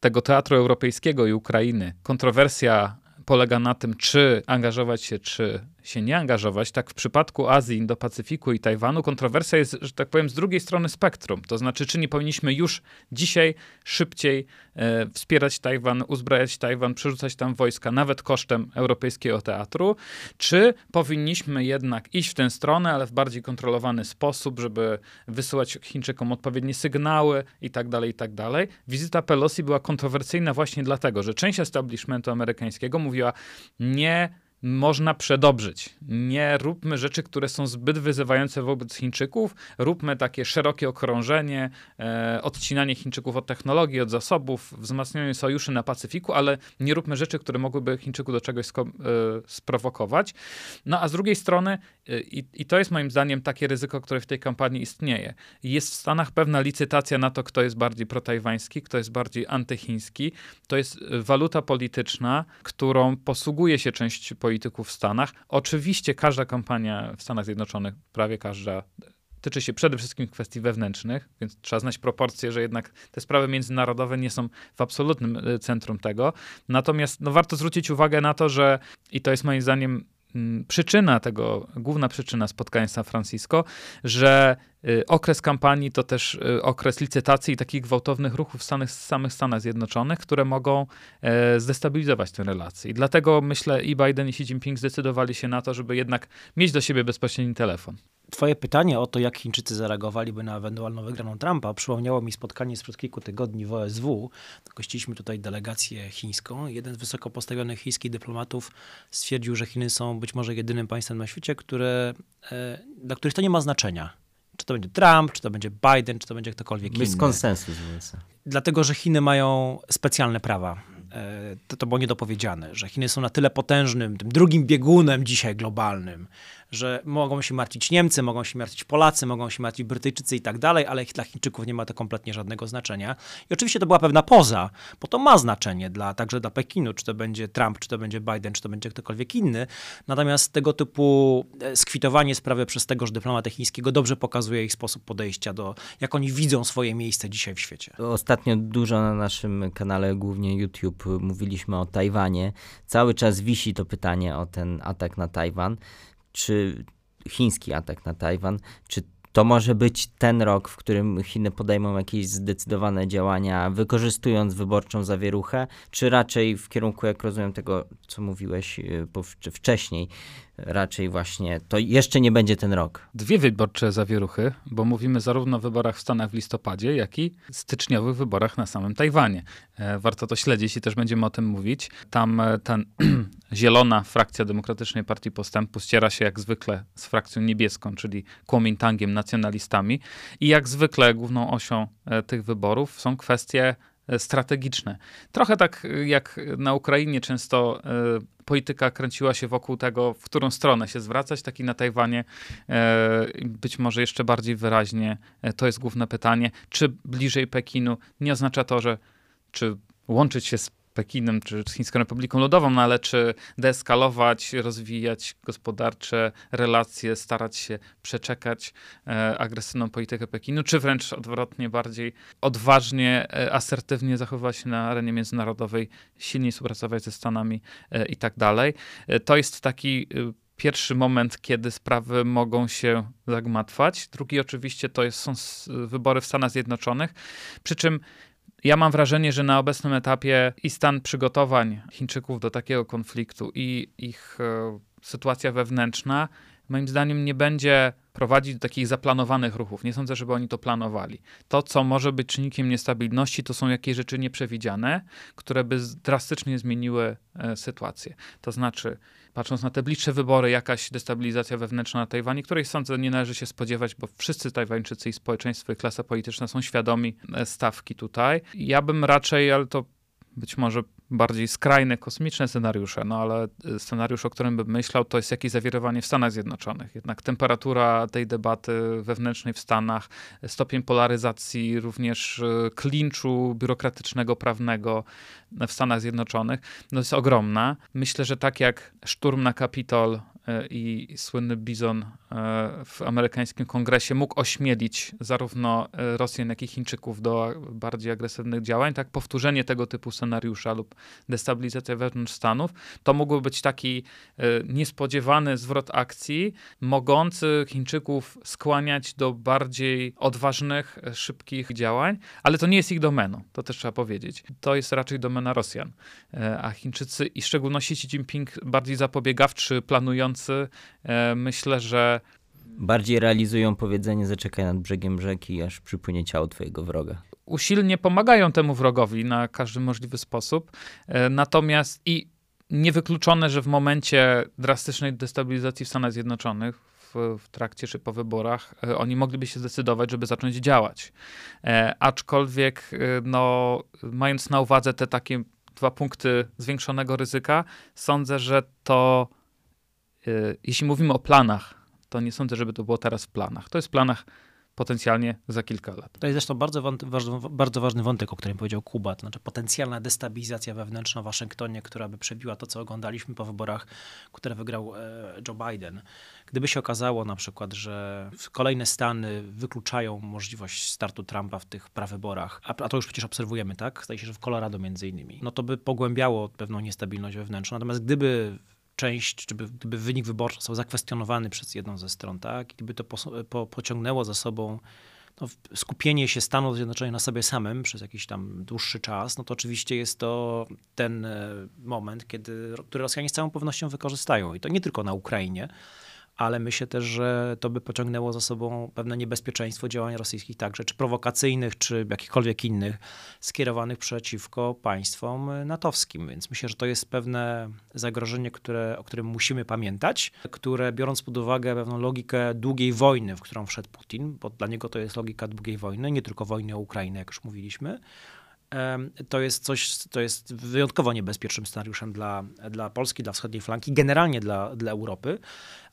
tego teatru europejskiego i Ukrainy kontrowersja polega na tym, czy angażować się, czy się nie angażować, tak w przypadku Azji, Indo-Pacyfiku i Tajwanu kontrowersja jest, że tak powiem, z drugiej strony spektrum. To znaczy, czy nie powinniśmy już dzisiaj szybciej e, wspierać Tajwan, uzbrajać Tajwan, przerzucać tam wojska, nawet kosztem europejskiego teatru, czy powinniśmy jednak iść w tę stronę, ale w bardziej kontrolowany sposób, żeby wysyłać Chińczykom odpowiednie sygnały i tak dalej, i tak dalej. Wizyta Pelosi była kontrowersyjna właśnie dlatego, że część establishmentu amerykańskiego mówiła nie można przedobrzyć. Nie róbmy rzeczy, które są zbyt wyzywające wobec Chińczyków. Róbmy takie szerokie okrążenie, e, odcinanie Chińczyków od technologii, od zasobów, wzmacnianie sojuszy na Pacyfiku, ale nie róbmy rzeczy, które mogłyby Chińczyków do czegoś sko- e, sprowokować. No a z drugiej strony, e, i, i to jest moim zdaniem takie ryzyko, które w tej kampanii istnieje. Jest w Stanach pewna licytacja na to, kto jest bardziej protajwański, kto jest bardziej antychiński. To jest e, waluta polityczna, którą posługuje się część polityków polityków w Stanach. Oczywiście każda kampania w Stanach Zjednoczonych, prawie każda, tyczy się przede wszystkim kwestii wewnętrznych, więc trzeba znać proporcje, że jednak te sprawy międzynarodowe nie są w absolutnym e, centrum tego. Natomiast no, warto zwrócić uwagę na to, że i to jest moim zdaniem przyczyna tego, główna przyczyna spotkania San Francisco, że Y, okres kampanii to też y, okres licytacji i takich gwałtownych ruchów w samych, samych Stanach Zjednoczonych, które mogą e, zdestabilizować tę relację. I dlatego myślę i Biden i Xi Jinping zdecydowali się na to, żeby jednak mieć do siebie bezpośredni telefon. Twoje pytanie o to, jak Chińczycy zareagowaliby na ewentualną wygraną Trumpa, przypomniało mi spotkanie sprzed kilku tygodni w OSW. Gościliśmy tutaj delegację chińską. Jeden z wysoko postawionych chińskich dyplomatów stwierdził, że Chiny są być może jedynym państwem na świecie, które, e, dla których to nie ma znaczenia czy to będzie Trump, czy to będzie Biden, czy to będzie ktokolwiek inny. Jest konsensus w USA. Dlatego, że Chiny mają specjalne prawa. E, to, to było niedopowiedziane, że Chiny są na tyle potężnym, tym drugim biegunem dzisiaj globalnym, że mogą się martwić Niemcy, mogą się martwić Polacy, mogą się martwić Brytyjczycy i tak dalej, ale dla Chińczyków nie ma to kompletnie żadnego znaczenia. I oczywiście to była pewna poza, bo to ma znaczenie dla, także dla Pekinu, czy to będzie Trump, czy to będzie Biden, czy to będzie ktokolwiek inny. Natomiast tego typu e, skwitowanie sprawy przez tegoż dyplomata chińskiego dobrze pokazuje ich sposób podejścia do, jak oni widzą swoje miejsce dzisiaj w świecie. Ostatnio dużo na naszym kanale, głównie YouTube, mówiliśmy o Tajwanie. Cały czas wisi to pytanie o ten atak na Tajwan czy chiński atak na Tajwan, czy to może być ten rok, w którym Chiny podejmą jakieś zdecydowane działania, wykorzystując wyborczą zawieruchę, czy raczej w kierunku, jak rozumiem, tego, co mówiłeś y, wcześniej, raczej właśnie to jeszcze nie będzie ten rok. Dwie wyborcze zawieruchy, bo mówimy zarówno o wyborach w Stanach w listopadzie, jak i styczniowych wyborach na samym Tajwanie. E, warto to śledzić i też będziemy o tym mówić. Tam e, ten zielona frakcja Demokratycznej Partii Postępu ściera się jak zwykle z frakcją niebieską, czyli Kuomintangiem, nacjonalistami. I jak zwykle główną osią e, tych wyborów są kwestie strategiczne. Trochę tak jak na Ukrainie często polityka kręciła się wokół tego, w którą stronę się zwracać, tak i na Tajwanie e, być może jeszcze bardziej wyraźnie e, to jest główne pytanie, czy bliżej Pekinu nie oznacza to, że czy łączyć się z Pekinem czy Chińską Republiką Ludową, no ale czy deeskalować, rozwijać gospodarcze relacje, starać się przeczekać e, agresywną politykę Pekinu, czy wręcz odwrotnie, bardziej odważnie, e, asertywnie zachowywać się na arenie międzynarodowej, silniej współpracować ze Stanami e, i tak dalej. E, to jest taki e, pierwszy moment, kiedy sprawy mogą się zagmatwać. Drugi oczywiście to jest, są wybory w Stanach Zjednoczonych, przy czym ja mam wrażenie, że na obecnym etapie i stan przygotowań Chińczyków do takiego konfliktu i ich e, sytuacja wewnętrzna, moim zdaniem, nie będzie prowadzić do takich zaplanowanych ruchów. Nie sądzę, żeby oni to planowali. To, co może być czynnikiem niestabilności, to są jakieś rzeczy nieprzewidziane, które by drastycznie zmieniły e, sytuację. To znaczy, patrząc na te bliższe wybory, jakaś destabilizacja wewnętrzna na Tajwanie, której sądzę nie należy się spodziewać, bo wszyscy Tajwańczycy i społeczeństwo i klasa polityczna są świadomi e, stawki tutaj. Ja bym raczej, ale to być może bardziej skrajne, kosmiczne scenariusze, no ale y, scenariusz, o którym bym myślał, to jest jakieś zawirowanie w Stanach Zjednoczonych. Jednak temperatura tej debaty wewnętrznej w Stanach, stopień polaryzacji, również y, klinczu biurokratycznego, prawnego w Stanach Zjednoczonych, no jest ogromna. Myślę, że tak jak szturm na Kapitol i słynny bizon w amerykańskim kongresie mógł ośmielić zarówno Rosjan, jak i Chińczyków do bardziej agresywnych działań, tak powtórzenie tego typu scenariusza lub destabilizacja wewnątrz Stanów, to mógłby być taki niespodziewany zwrot akcji, mogący Chińczyków skłaniać do bardziej odważnych, szybkich działań, ale to nie jest ich domeną, to też trzeba powiedzieć. To jest raczej domena Rosjan, a Chińczycy i w szczególności Xi Jinping bardziej zapobiegawczy, planujący, e, myślę, że bardziej realizują powiedzenie zaczekaj nad brzegiem rzeki, aż przypłynie ciało twojego wroga. Usilnie pomagają temu wrogowi na każdy możliwy sposób. E, natomiast i niewykluczone, że w momencie drastycznej destabilizacji w Stanach Zjednoczonych, w, w, trakcie czy po wyborach, e, oni mogliby się zdecydować, żeby zacząć działać. E, aczkolwiek, no, mając na uwadze te takie dwa punkty zwiększonego ryzyka, sądzę, że to, jeśli mówimy o planach, to nie sądzę, żeby to było teraz w planach. To jest w planach potencjalnie za kilka lat. To jest zresztą bardzo, bardzo ważny wątek, o którym powiedział Kuba, to znaczy potencjalna destabilizacja wewnętrzna w Waszyngtonie, która by przebiła to, co oglądaliśmy po wyborach, które wygrał e, Joe Biden. Gdyby się okazało na przykład, że kolejne stany wykluczają możliwość startu Trumpa w tych prawyborach, a, to już przecież obserwujemy, tak? Zdaje się, że w Colorado między innymi, no to by pogłębiało pewną niestabilność wewnętrzną. Natomiast gdyby część, czy gdyby wynik wyborczy został zakwestionowany przez jedną ze stron, tak, i gdyby to po, po, pociągnęło za sobą no, skupienie się Stanów Zjednoczonych na sobie samym przez jakiś tam dłuższy czas, no to oczywiście jest to ten e, moment, kiedy, który Rosjanie z całą pewnością wykorzystają. I to nie tylko na Ukrainie, ale myślę też, że to by pociągnęło za sobą pewne niebezpieczeństwo działań rosyjskich także, czy prowokacyjnych, czy jakichkolwiek innych, skierowanych przeciwko państwom natowskim. Więc myślę, że to jest pewne zagrożenie, które, o którym musimy pamiętać, które biorąc pod uwagę pewną logikę długiej wojny, w którą wszedł Putin, bo dla niego to jest logika długiej wojny, nie tylko wojny o Ukrainę, jak już mówiliśmy, to jest coś, to jest wyjątkowo niebezpiecznym scenariuszem dla, dla Polski, dla wschodniej flanki, generalnie dla, dla Europy.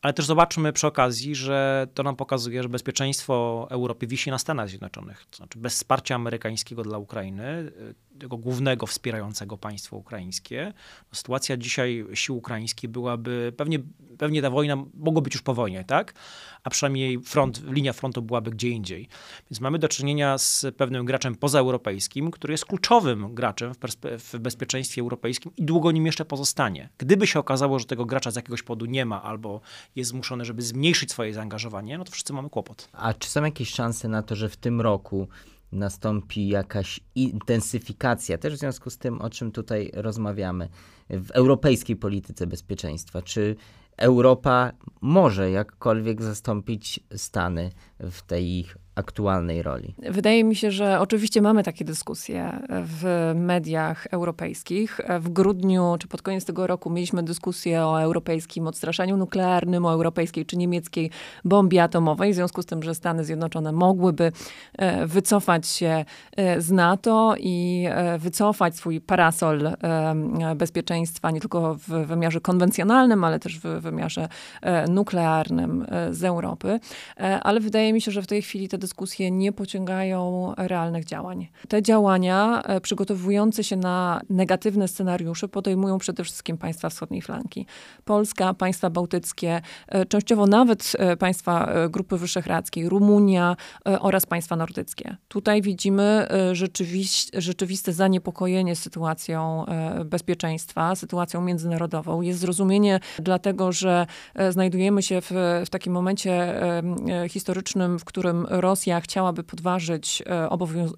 Ale też zobaczmy przy okazji, że to nam pokazuje, że bezpieczeństwo Europy wisi na Stanach Zjednoczonych. To znaczy bez wsparcia amerykańskiego dla Ukrainy, tego głównego wspierającego państwo ukraińskie, sytuacja dzisiaj sił ukraińskich byłaby, pewnie, pewnie ta wojna mogła być już po wojnie, tak? A przynajmniej front, linia frontu byłaby gdzie indziej. Więc mamy do czynienia z pewnym graczem pozaeuropejskim, który jest kluczowym graczem w, w bezpieczeństwie europejskim i długo nim jeszcze pozostanie. Gdyby się okazało, że tego gracza z jakiegoś powodu nie ma albo jest zmuszony, żeby zmniejszyć swoje zaangażowanie, no to wszyscy mamy kłopot. A czy są jakieś szanse na to, że w tym roku nastąpi jakaś intensyfikacja, też w związku z tym, o czym tutaj rozmawiamy, w europejskiej polityce bezpieczeństwa? Czy Europa może jakkolwiek zastąpić Stany w tej ich aktualnej roli? Wydaje mi się, że oczywiście mamy takie dyskusje w mediach europejskich. W grudniu czy pod koniec tego roku mieliśmy dyskusję o europejskim odstraszaniu nuklearnym, o europejskiej czy niemieckiej bombie atomowej, w związku z tym, że Stany Zjednoczone mogłyby e, wycofać się e, z NATO i e, wycofać swój parasol bezpieczeństwa nie tylko w wymiarze konwencjonalnym, ale też w wymiarze nuklearnym z Europy. Ale wydaje mi się, że w tej chwili te dyskusje nie pociągają realnych działań. Te działania e, przygotowujące się na negatywne scenariusze podejmują przede wszystkim państwa wschodniej flanki. Polska, państwa bałtyckie, e, częściowo nawet e, państwa Grupy Wyszehradzkiej, Rumunia oraz państwa nordyckie. Tutaj widzimy rzeczywiste zaniepokojenie sytuacją bezpieczeństwa, sytuacją międzynarodową. Jest zrozumienie dlatego, że znajdujemy się w, w takim momencie historycznym, w którym Rosja Rosja chciałaby podważyć e,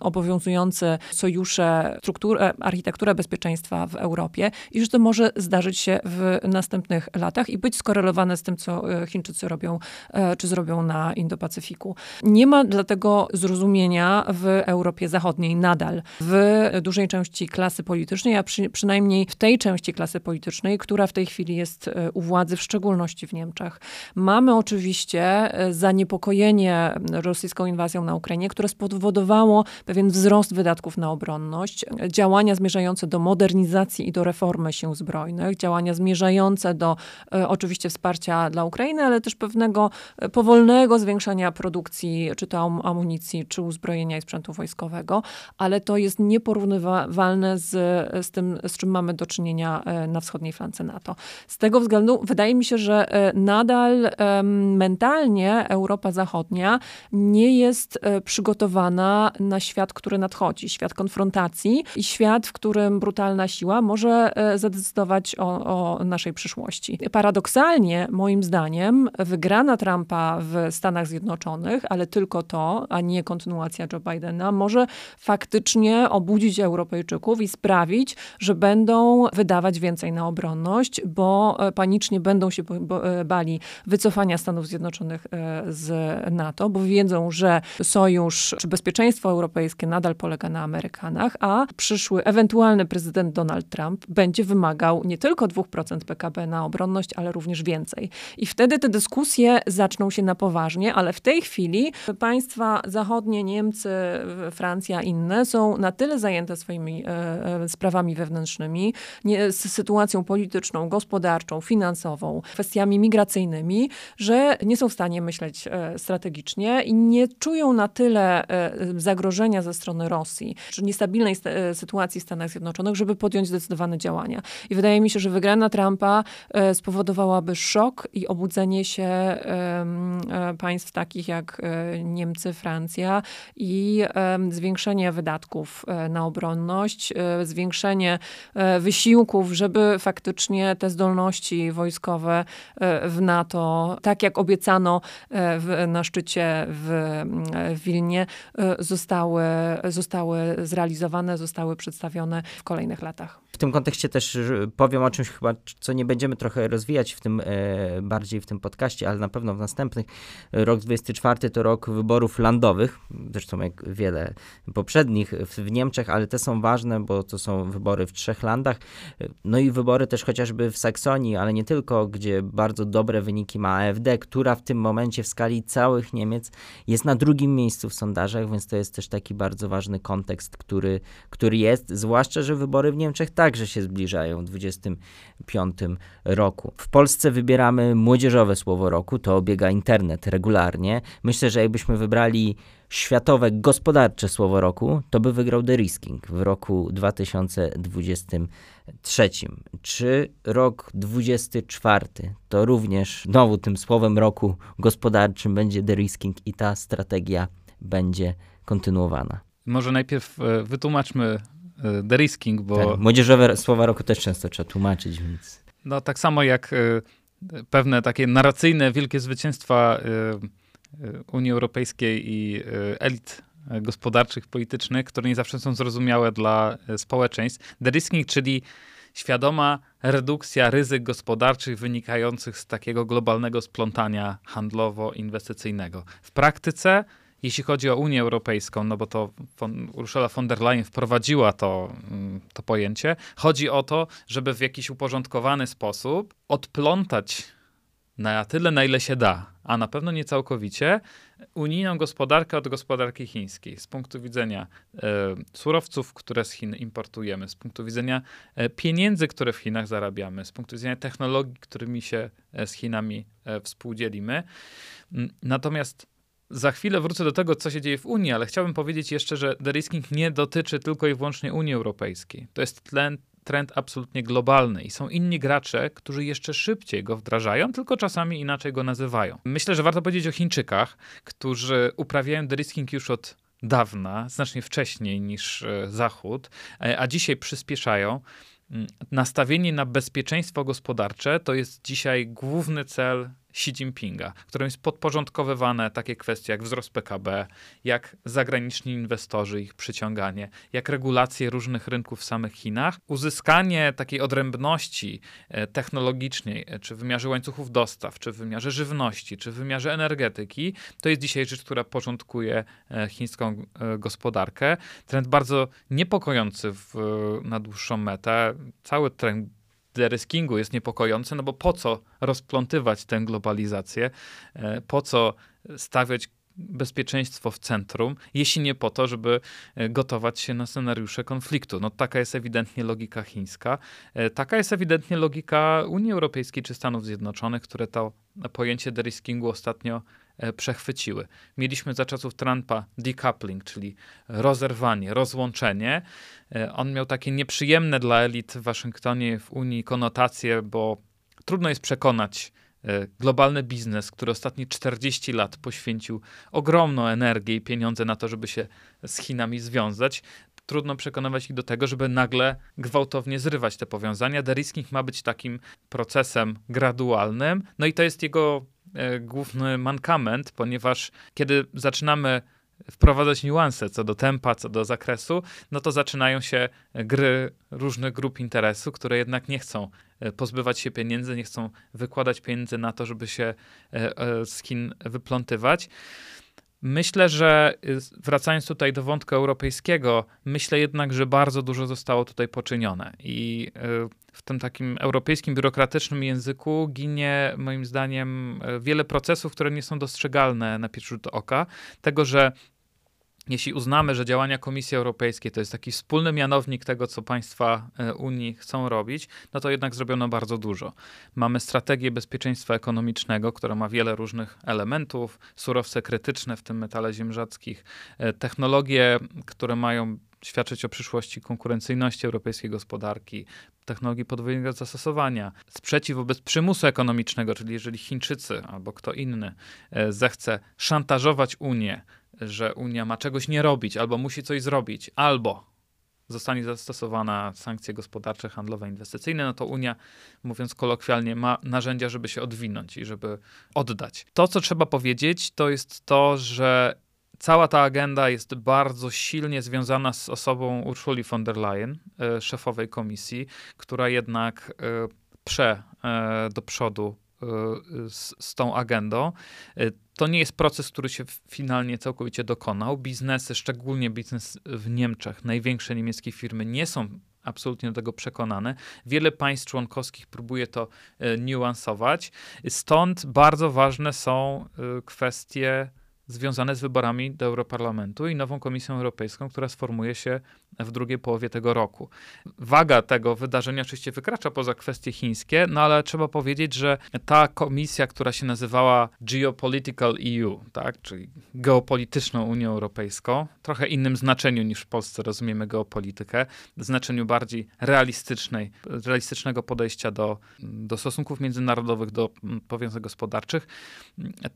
obowiązujące sojusze, strukturę, architekturę bezpieczeństwa w Europie i że to może zdarzyć się w następnych latach i być skorelowane z tym, co e, Chińczycy robią, e, czy zrobią na Indo-Pacyfiku. Nie ma dlatego zrozumienia w Europie Zachodniej nadal, w dużej części klasy politycznej, a przy, przynajmniej w tej części klasy politycznej, która w tej chwili jest u władzy, w szczególności w Niemczech. Mamy oczywiście zaniepokojenie zagrożenie rosyjską inwazją na Ukrainie, które spowodowało pewien wzrost wydatków na obronność, działania zmierzające do modernizacji i do reformy sił zbrojnych, działania zmierzające do e, oczywiście wsparcia dla Ukrainy, ale też pewnego e, powolnego zwiększania produkcji, czy to amunicji, czy uzbrojenia i sprzętu wojskowego, ale to jest nieporównywalne z, z tym, z czym mamy do czynienia e, na wschodniej flance NATO. Z tego względu wydaje mi się, że nadal mentalnie Europa Zachodnia nie jest przygotowana na świat, który nadchodzi, świat konfrontacji i świat, w którym brutalna siła może zadecydować o, o naszej przyszłości. Paradoksalnie, moim zdaniem, wygrana Trumpa w Stanach Zjednoczonych, ale tylko to, a nie kontynuacja Joe Bidena, może faktycznie obudzić Europejczyków i sprawić, że będą wydawać więcej na obronność, bo e, panicznie będą się e, bali wycofania Stanów Zjednoczonych e, z NATO, bo wiedzą, że sojusz czy bezpieczeństwo europejskie nadal polega na Amerykanach, a przyszły ewentualny prezydent Donald Trump będzie wymagał nie tylko 2% PKB na obronność, ale również więcej. I wtedy te dyskusje zaczną się na poważnie, ale w tej chwili państwa zachodnie, Niemcy, Francja, inne są na tyle zajęte swoimi e, e, sprawami wewnętrznymi, nie, z sytuacją polityczną, gospodarczą, finansową, kwestiami migracyjnymi, że nie są w stanie myśleć e, strategicznie i nie czują na tyle zagrożenia ze strony Rosji, czy niestabilnej sytuacji w Stanach Zjednoczonych, żeby podjąć zdecydowane działania. I wydaje mi się, że wygrana Trumpa spowodowałaby szok i obudzenie się państw takich jak Niemcy, Francja i zwiększenie wydatków e, na obronność, e, zwiększenie e, wysiłków, żeby faktycznie te zdolności wojskowe w NATO, tak jak obiecano na szczycie w, w Wilnie, zostały, zostały zrealizowane, zostały przedstawione w kolejnych latach. W tym kontekście też powiem o czymś chyba, co nie będziemy trochę rozwijać w tym bardziej w tym podcaście, ale na pewno w następnych. Rok 24 to rok wyborów landowych, zresztą jak wiele poprzednich w Niemczech, ale te są ważne, bo to są wybory w trzech landach. No i wybory też chociażby w Saksonii, ale nie tylko, gdzie bardzo dobre wyniki ma AfD, która w tym momencie w skali całych Niemiec jest na drugim miejscu w sondażach, więc to jest też taki bardzo ważny kontekst, który, który jest, zwłaszcza, że wybory w Niemczech także się zbliżają w 25 roku. W Polsce wybieramy młodzieżowe słowo roku, to obiega internet regularnie. Myślę, że jakbyśmy wybrali światowe gospodarcze słowo roku, to by wygrał The Risking w roku 2023. Czy rok 24 to również znowu tym słowem roku gospodarczym będzie The Risking i ta strategia będzie kontynuowana? Może najpierw e, wytłumaczmy e, The Risking, bo... Tak, młodzieżowe słowa roku też często trzeba tłumaczyć, więc... No tak samo jak e, pewne takie narracyjne wielkie zwycięstwa Y, Unii Europejskiej i elit gospodarczych, politycznych, które nie zawsze są zrozumiałe dla y, społeczeństw. De-risking, czyli świadoma redukcja ryzyk gospodarczych wynikających z takiego globalnego splątania handlowo-inwestycyjnego. W praktyce, jeśli chodzi o Unię Europejską, no bo to von, Ursula von der Leyen wprowadziła to, mm, to pojęcie, chodzi o to, żeby w jakiś uporządkowany sposób odplątać na tyle, na ile się da, a na pewno nie całkowicie, unijną gospodarkę od gospodarki chińskiej. Z punktu widzenia e, surowców, które z Chin importujemy, z punktu widzenia e, pieniędzy, które w Chinach zarabiamy, z punktu widzenia technologii, którymi się e, z Chinami e, współdzielimy. Natomiast za chwilę wrócę do tego, co się dzieje w Unii, ale chciałbym powiedzieć jeszcze, że de-risking nie dotyczy tylko i wyłącznie Unii Europejskiej. To jest tlen, trend absolutnie globalny i są inni gracze, którzy jeszcze szybciej go wdrażają, tylko czasami inaczej go nazywają. Myślę, że warto powiedzieć o Chińczykach, którzy uprawiają de-risking już od dawna, znacznie wcześniej niż e, Zachód, e, a dzisiaj przyspieszają. Mm, nastawienie na bezpieczeństwo gospodarcze to jest dzisiaj główny cel Xi Jinpinga, którym jest podporządkowywane takie kwestie jak wzrost PKB, jak zagraniczni inwestorzy, ich przyciąganie, jak regulacje różnych rynków w samych Chinach. Uzyskanie takiej odrębności e, technologicznej, e, czy w wymiarze łańcuchów dostaw, czy w wymiarze żywności, czy w wymiarze energetyki, to jest dzisiaj rzecz, która porządkuje e, chińską gospodarkę. Trend bardzo niepokojący w, na dłuższą metę. Cały trend de-riskingu jest niepokojący, no bo po co rozplątywać tę globalizację, e, po co stawiać bezpieczeństwo w centrum, jeśli nie po to, żeby e, gotować się na scenariusze konfliktu. No taka jest ewidentnie logika chińska. E, taka jest ewidentnie logika Unii Europejskiej czy Stanów Zjednoczonych, które to pojęcie deriskingu ostatnio przechwyciły. Mieliśmy za czasów Trumpa decoupling, czyli rozerwanie, rozłączenie. On miał takie nieprzyjemne dla elit w Waszyngtonie, w Unii konotacje, bo trudno jest przekonać E, globalny biznes, który ostatnie 40 lat poświęcił ogromną energię i pieniądze na to, żeby się z Chinami związać, trudno przekonywać ich do tego, żeby nagle gwałtownie zrywać te powiązania. Derisking ma być takim procesem gradualnym, no i to jest jego e, główny mankament, ponieważ kiedy zaczynamy wprowadzać niuanse co do tempa, co do zakresu, no to zaczynają się gry różnych grup interesu, które jednak nie chcą e, pozbywać się pieniędzy, nie chcą wykładać pieniędzy na to, żeby się e, e, wyplątywać. Myślę, że wracając tutaj do wątku europejskiego, myślę jednak, że bardzo dużo zostało tutaj poczynione i w tym takim europejskim, biurokratycznym języku ginie moim zdaniem wiele procesów, które nie są dostrzegalne na pierwszy rzut oka. Tego, że jeśli uznamy, że działania Komisji Europejskiej to jest taki wspólny mianownik tego, co państwa e, Unii chcą robić, no to jednak zrobiono bardzo dużo. Mamy strategię bezpieczeństwa ekonomicznego, która ma wiele różnych elementów, surowce krytyczne, w tym metale ziem rzadkich, e, technologie, które mają świadczyć o przyszłości konkurencyjności europejskiej gospodarki, technologii podwójnego zastosowania, sprzeciw wobec przymusu ekonomicznego, czyli jeżeli Chińczycy albo kto inny e, zechce szantażować Unię, że Unia ma czegoś nie robić, albo musi coś zrobić, albo zostanie zastosowana sankcje gospodarcze, handlowe, inwestycyjne, no to Unia, mówiąc kolokwialnie, ma narzędzia, żeby się odwinąć i żeby oddać. To, co trzeba powiedzieć, to jest to, że cała ta agenda jest bardzo silnie związana z osobą Ursuli von der Leyen, e, szefowej komisji, która jednak e, prze e, do przodu z, z, tą agendą. To nie jest proces, który się finalnie całkowicie dokonał. Biznesy, szczególnie biznes w Niemczech, największe niemieckie firmy nie są absolutnie do tego przekonane. Wiele państw członkowskich próbuje to niuansować. Stąd bardzo ważne są kwestie związane z wyborami do Europarlamentu i nową Komisją Europejską, która sformuje się w drugiej połowie tego roku. Waga tego wydarzenia oczywiście wykracza poza kwestie chińskie, no ale trzeba powiedzieć, że ta komisja, która się nazywała Geopolitical EU, tak, czyli geopolityczną Unią Europejską, trochę innym znaczeniu niż w Polsce rozumiemy geopolitykę, znaczeniu bardziej realistycznej, realistycznego podejścia do, do stosunków międzynarodowych, do powiązań gospodarczych,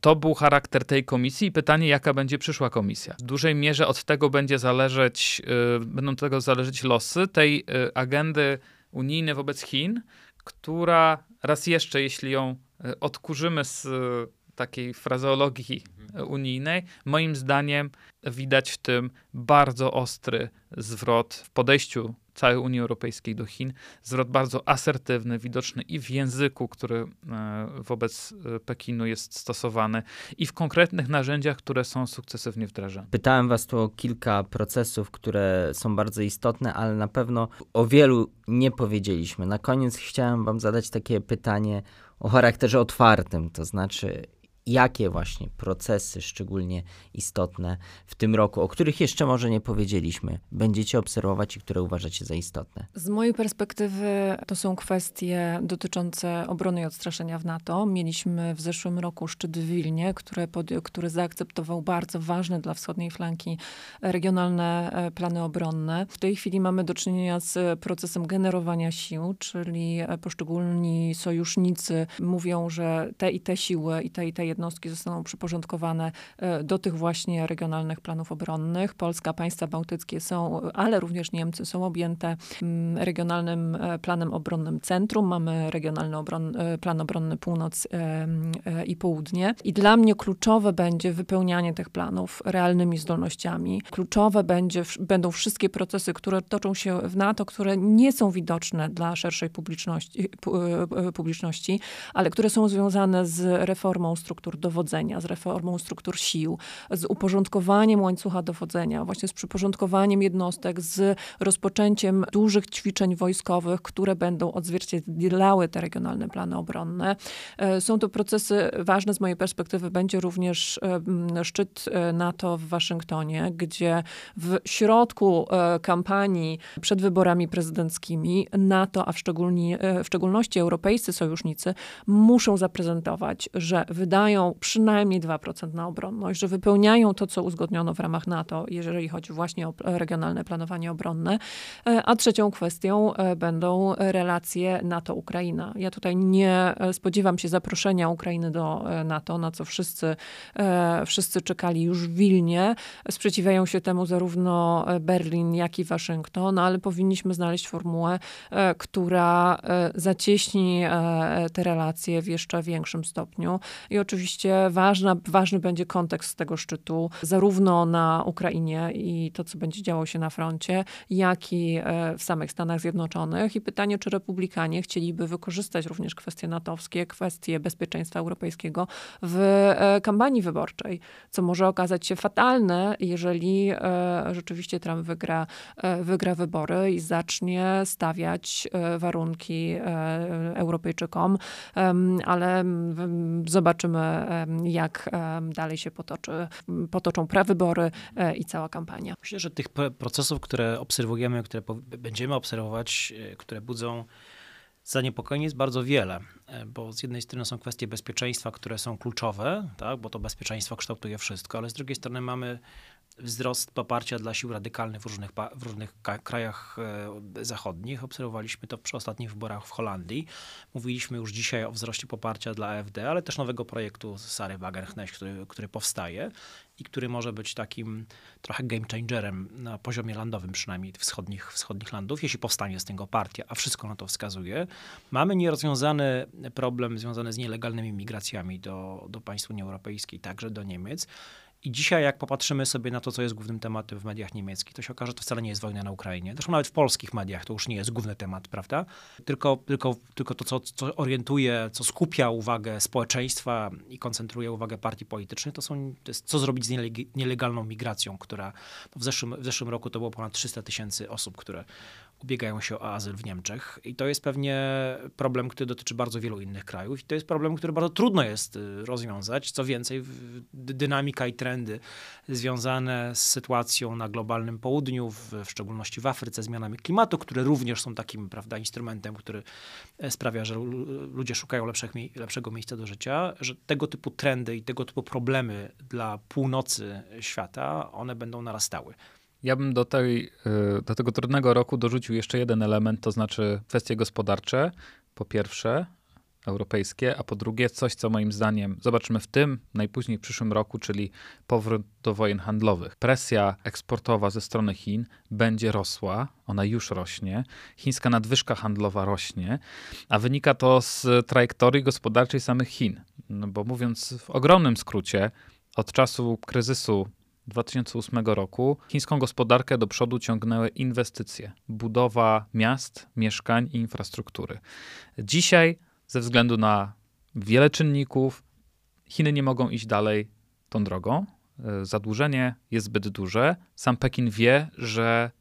to był charakter tej komisji i pytanie, jaka będzie przyszła komisja. W dużej mierze od tego będzie zależeć, yy, będą tego zależeć losy tej yy, agendy unijnej wobec Chin, która raz jeszcze, jeśli ją yy, odkurzymy z takiej frazeologii unijnej, moim zdaniem widać w tym bardzo ostry zwrot w podejściu całej Unii Europejskiej do Chin. Zwrot bardzo asertywny, widoczny i w języku, który e, wobec e, Pekinu jest stosowany, i w konkretnych narzędziach, które są sukcesywnie wdrażane. Pytałem Was tu o kilka procesów, które są bardzo istotne, ale na pewno o wielu nie powiedzieliśmy. Na koniec chciałem Wam zadać takie pytanie o charakterze otwartym, to znaczy jakie właśnie procesy szczególnie istotne w tym roku, o których jeszcze może nie powiedzieliśmy, będziecie obserwować i które uważacie za istotne? Z mojej perspektywy to są kwestie dotyczące obrony i odstraszenia w NATO. Mieliśmy w zeszłym roku szczyt w Wilnie, który, pod, który zaakceptował bardzo ważne dla wschodniej flanki regionalne e, plany obronne. W tej chwili mamy do czynienia z procesem generowania sił, czyli e, poszczególni sojusznicy mówią, że te i te siły i te i te jednostki zostaną przyporządkowane e, do tych właśnie regionalnych planów obronnych. Polska, państwa bałtyckie są, ale również Niemcy są objęte mm, regionalnym e, planem obronnym centrum. Mamy regionalny obron, e, plan obronny północ i południe. I dla mnie kluczowe będzie wypełnianie tych planów realnymi zdolnościami. Kluczowe będzie, będą wszystkie procesy, które toczą się w NATO, które nie są widoczne dla szerszej publiczności, publiczności ale które są związane z reformą struktury struktur dowodzenia, z reformą struktur sił, z uporządkowaniem łańcucha dowodzenia, właśnie z przyporządkowaniem jednostek, z rozpoczęciem dużych ćwiczeń wojskowych, które będą odzwierciedlały te regionalne plany obronne. E, są to procesy ważne z mojej perspektywy. Będzie również szczyt NATO w Waszyngtonie, gdzie w środku kampanii przed wyborami prezydenckimi NATO, a w, w szczególności europejscy sojusznicy, muszą zaprezentować, że wydają przynajmniej 2% na obronność, że wypełniają to, co uzgodniono w ramach NATO, jeżeli chodzi właśnie o regionalne planowanie obronne. E, a trzecią kwestią e, będą relacje NATO-Ukraina. Ja tutaj nie e, spodziewam się zaproszenia Ukrainy do NATO, na co wszyscy, wszyscy czekali już w Wilnie. Sprzeciwiają się temu zarówno Berlin, jak i Waszyngton, ale powinniśmy znaleźć formułę, która zacieśni te relacje w jeszcze większym stopniu. I oczywiście ważna, ważny będzie kontekst tego szczytu, zarówno na Ukrainie i to, co będzie działo się na froncie, jak i e, w samych Stanach Zjednoczonych. I pytanie, czy republikanie chcieliby wykorzystać również kwestie natowskie, kwestie bezpieczeństwa europejskiego w e, kampanii wyborczej, co może okazać się fatalne, jeżeli e, rzeczywiście Trump wygra, wygra wybory i zacznie stawiać warunki Europejczykom, ale zobaczymy, jak dalej się potoczy, potoczą prawybory e, i cała kampania. Myślę, że tych procesów, które obserwujemy, które będziemy obserwować, e, które budzą zaniepokojenie jest bardzo wiele, e, bo z jednej strony są kwestie bezpieczeństwa, które są kluczowe, tak, bo to bezpieczeństwo kształtuje wszystko, ale z drugiej strony mamy wzrost poparcia dla sił radykalnych w różnych, w różnych krajach e, zachodnich. Obserwowaliśmy to przy ostatnich wyborach w Holandii. Mówiliśmy już dzisiaj o wzroście poparcia dla AfD, ale też nowego projektu Sary Wagenknecht, który, który powstaje i który może być takim trochę game changerem na poziomie landowym, przynajmniej wschodnich, wschodnich landów, jeśli powstanie z tego partia, a wszystko na to wskazuje. Mamy nierozwiązany problem związany z nielegalnymi migracjami do, do państw Unii Europejskiej, także do Niemiec. I dzisiaj, jak popatrzymy sobie na to, co jest głównym tematem w mediach niemieckich, to się okaże, że to wcale nie jest wojna na Ukrainie. Zresztą nawet w polskich mediach to już nie jest główny temat, prawda? Tylko, tylko, tylko to, co, co orientuje, co skupia uwagę społeczeństwa i koncentruje uwagę partii politycznych, to, są, to jest co zrobić z nielegalną migracją, która w zeszłym, w zeszłym roku to było ponad 300 tysięcy osób, które ubiegają się o azyl w Niemczech. I to jest pewnie problem, który dotyczy bardzo wielu innych krajów. I to jest problem, który bardzo trudno jest y, rozwiązać. Co więcej, dynamika i trendy związane z sytuacją na globalnym południu, w, w szczególności w Afryce, zmianami klimatu, które również są takim prawda, instrumentem, który e, sprawia, że ludzie szukają lepszych, lepszego miejsca do życia, że tego typu trendy i tego typu problemy dla północy świata, one będą narastały. Ja bym do, tej, y, do tego trudnego roku dorzucił jeszcze jeden element, to znaczy kwestie gospodarcze. Po pierwsze, europejskie, a po drugie coś, co moim zdaniem zobaczymy w tym, najpóźniej w przyszłym roku, czyli powrót do wojen handlowych. Presja eksportowa ze strony Chin będzie rosła, ona już rośnie, chińska nadwyżka handlowa rośnie, a wynika to z trajektorii gospodarczej samych Chin. No bo mówiąc w ogromnym skrócie, od czasu kryzysu 2008 roku chińską gospodarkę do przodu ciągnęły inwestycje, budowa miast, mieszkań i infrastruktury. Dzisiaj, ze względu na wiele czynników, Chiny nie mogą iść dalej tą drogą. E, zadłużenie jest zbyt duże. Sam Pekin wie, że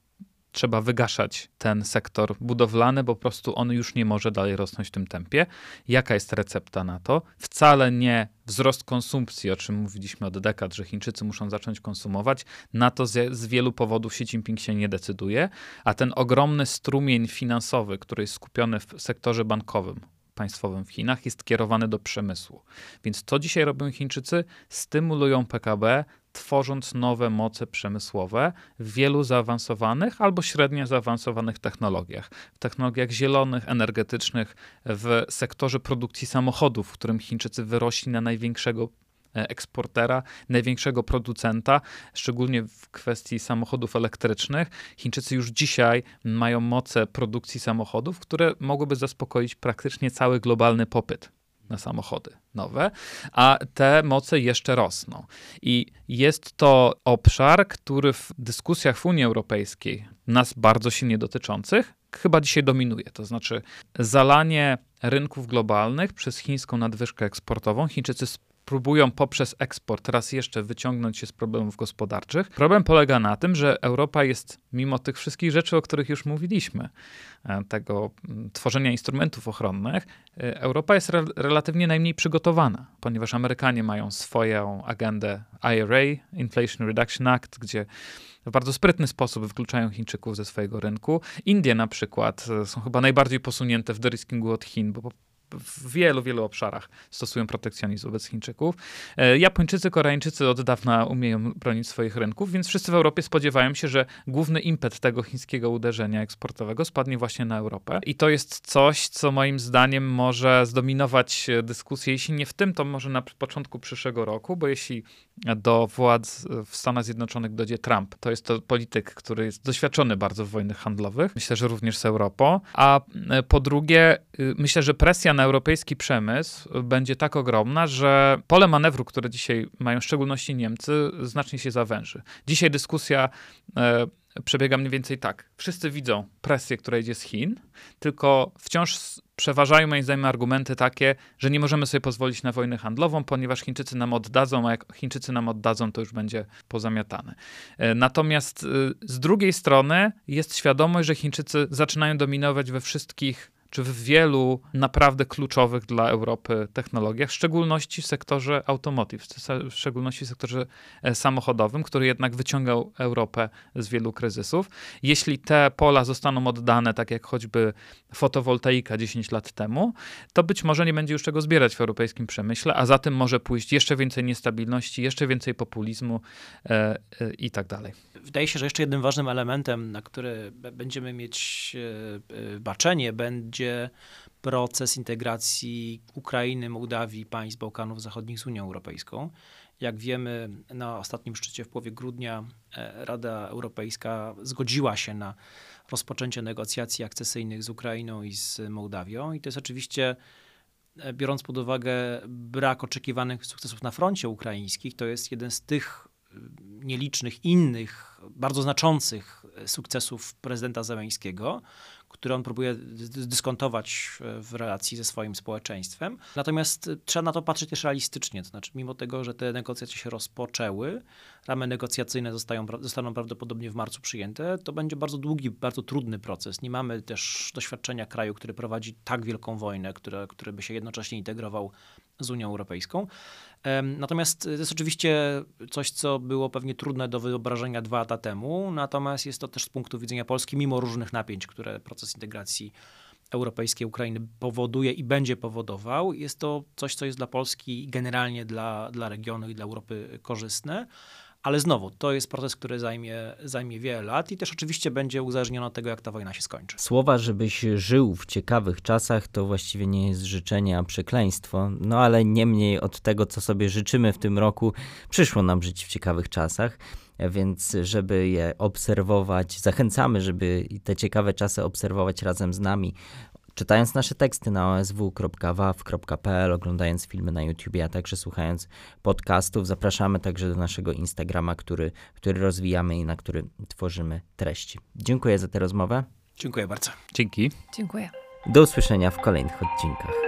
trzeba wygaszać ten sektor budowlany, bo po prostu on już nie może dalej rosnąć w tym tempie. Jaka jest recepta na to? Wcale nie wzrost konsumpcji, o czym mówiliśmy od dekad, że Chińczycy muszą zacząć konsumować. Na to z, z wielu powodów Xi Jinping się nie decyduje, a ten ogromny strumień finansowy, który jest skupiony w sektorze bankowym, państwowym w Chinach jest kierowany do przemysłu. Więc co dzisiaj robią Chińczycy? Stymulują PKB, tworząc nowe moce przemysłowe w wielu zaawansowanych albo średnio zaawansowanych technologiach. W technologiach zielonych, energetycznych, w sektorze produkcji samochodów, w którym Chińczycy wyrośli na największego eksportera, największego producenta, szczególnie w kwestii samochodów elektrycznych. Chińczycy już dzisiaj mają moce produkcji samochodów, które mogłyby zaspokoić praktycznie cały globalny popyt na samochody nowe, a te moce jeszcze rosną. I jest to obszar, który w dyskusjach w Unii Europejskiej, nas bardzo silnie dotyczących, chyba dzisiaj dominuje. To znaczy zalanie rynków globalnych przez chińską nadwyżkę eksportową. Chińczycy próbują poprzez eksport raz jeszcze wyciągnąć się z problemów gospodarczych. Problem polega na tym, że Europa jest, mimo tych wszystkich rzeczy, o których już mówiliśmy, e, tego tworzenia instrumentów ochronnych, e, Europa jest re relatywnie najmniej przygotowana, ponieważ Amerykanie mają swoją agendę IRA, Inflation Reduction Act, gdzie w bardzo sprytny sposób wykluczają Chińczyków ze swojego rynku. Indie na przykład e, są chyba najbardziej posunięte w deriskingu od Chin, bo w wielu, wielu obszarach stosują protekcjonizm wobec Chińczyków. E, Japończycy, Koreańczycy od dawna umieją bronić swoich rynków, więc wszyscy w Europie spodziewają się, że główny impet tego chińskiego uderzenia eksportowego spadnie właśnie na Europę. I to jest coś, co moim zdaniem może zdominować dyskusję, jeśli nie w tym, to może na początku przyszłego roku, bo jeśli do władz w Stanach Zjednoczonych dojdzie Trump, to jest to polityk, który jest doświadczony bardzo w wojnach handlowych, myślę, że również z Europą, a e, po drugie, y, myślę, że presja na europejski przemysł będzie tak ogromna, że pole manewru, które dzisiaj mają w szczególności Niemcy, znacznie się zawęży. Dzisiaj dyskusja e, przebiega mniej więcej tak. Wszyscy widzą presję, która idzie z Chin, tylko wciąż przeważają moim zdaniem argumenty takie, że nie możemy sobie pozwolić na wojnę handlową, ponieważ Chińczycy nam oddadzą, a jak Chińczycy nam oddadzą, to już będzie pozamiatane. E, natomiast e, z drugiej strony jest świadomość, że Chińczycy zaczynają dominować we wszystkich czy w wielu naprawdę kluczowych dla Europy technologiach, w szczególności w sektorze automotive, w szczególności w sektorze e, samochodowym, który jednak wyciągał Europę z wielu kryzysów. Jeśli te pola zostaną oddane, tak jak choćby fotowoltaika 10 lat temu, to być może nie będzie już czego zbierać w europejskim przemyśle, a za tym może pójść jeszcze więcej niestabilności, jeszcze więcej populizmu e, e, i tak dalej. Wydaje się, że jeszcze jednym ważnym elementem, na który będziemy mieć e, baczenie, będzie proces integracji Ukrainy, Mołdawii, państw Bałkanów Zachodnich z Unią Europejską. Jak wiemy, na ostatnim szczycie w połowie grudnia e, Rada Europejska zgodziła się na rozpoczęcie negocjacji akcesyjnych z Ukrainą i z Mołdawią. I to jest oczywiście, e, biorąc pod uwagę brak oczekiwanych sukcesów na froncie ukraińskich, to jest jeden z tych nielicznych innych, bardzo znaczących sukcesów prezydenta Zeleńskiego, które on próbuje dyskontować w relacji ze swoim społeczeństwem. Natomiast trzeba na to patrzeć też realistycznie, to znaczy mimo tego, że te negocjacje się rozpoczęły, ramy negocjacyjne zostają, zostaną prawdopodobnie w marcu przyjęte, to będzie bardzo długi, bardzo trudny proces. Nie mamy też doświadczenia kraju, który prowadzi tak wielką wojnę, który, który by się jednocześnie integrował z Unią Europejską. Natomiast to jest oczywiście coś, co było pewnie trudne do wyobrażenia dwa lata temu, natomiast jest to też z punktu widzenia Polski, mimo różnych napięć, które proces integracji europejskiej Ukrainy powoduje i będzie powodował, jest to coś, co jest dla Polski i generalnie dla, dla regionu i dla Europy korzystne. Ale znowu, to jest proces, który zajmie, zajmie wiele lat i też oczywiście będzie uzależniony od tego, jak ta wojna się skończy. Słowa, żebyś żył w ciekawych czasach, to właściwie nie jest życzenie, a przekleństwo. No ale niemniej od tego, co sobie życzymy w tym roku, przyszło nam żyć w ciekawych czasach. Więc, żeby je obserwować, zachęcamy, żeby te ciekawe czasy obserwować razem z nami czytając nasze teksty na osw.waw.pl, oglądając filmy na YouTube, a także słuchając podcastów, zapraszamy także do naszego Instagrama, który, który rozwijamy i na który tworzymy treści. Dziękuję za tę rozmowę. Dziękuję bardzo. Dzięki. Dziękuję. Do usłyszenia w kolejnych odcinkach.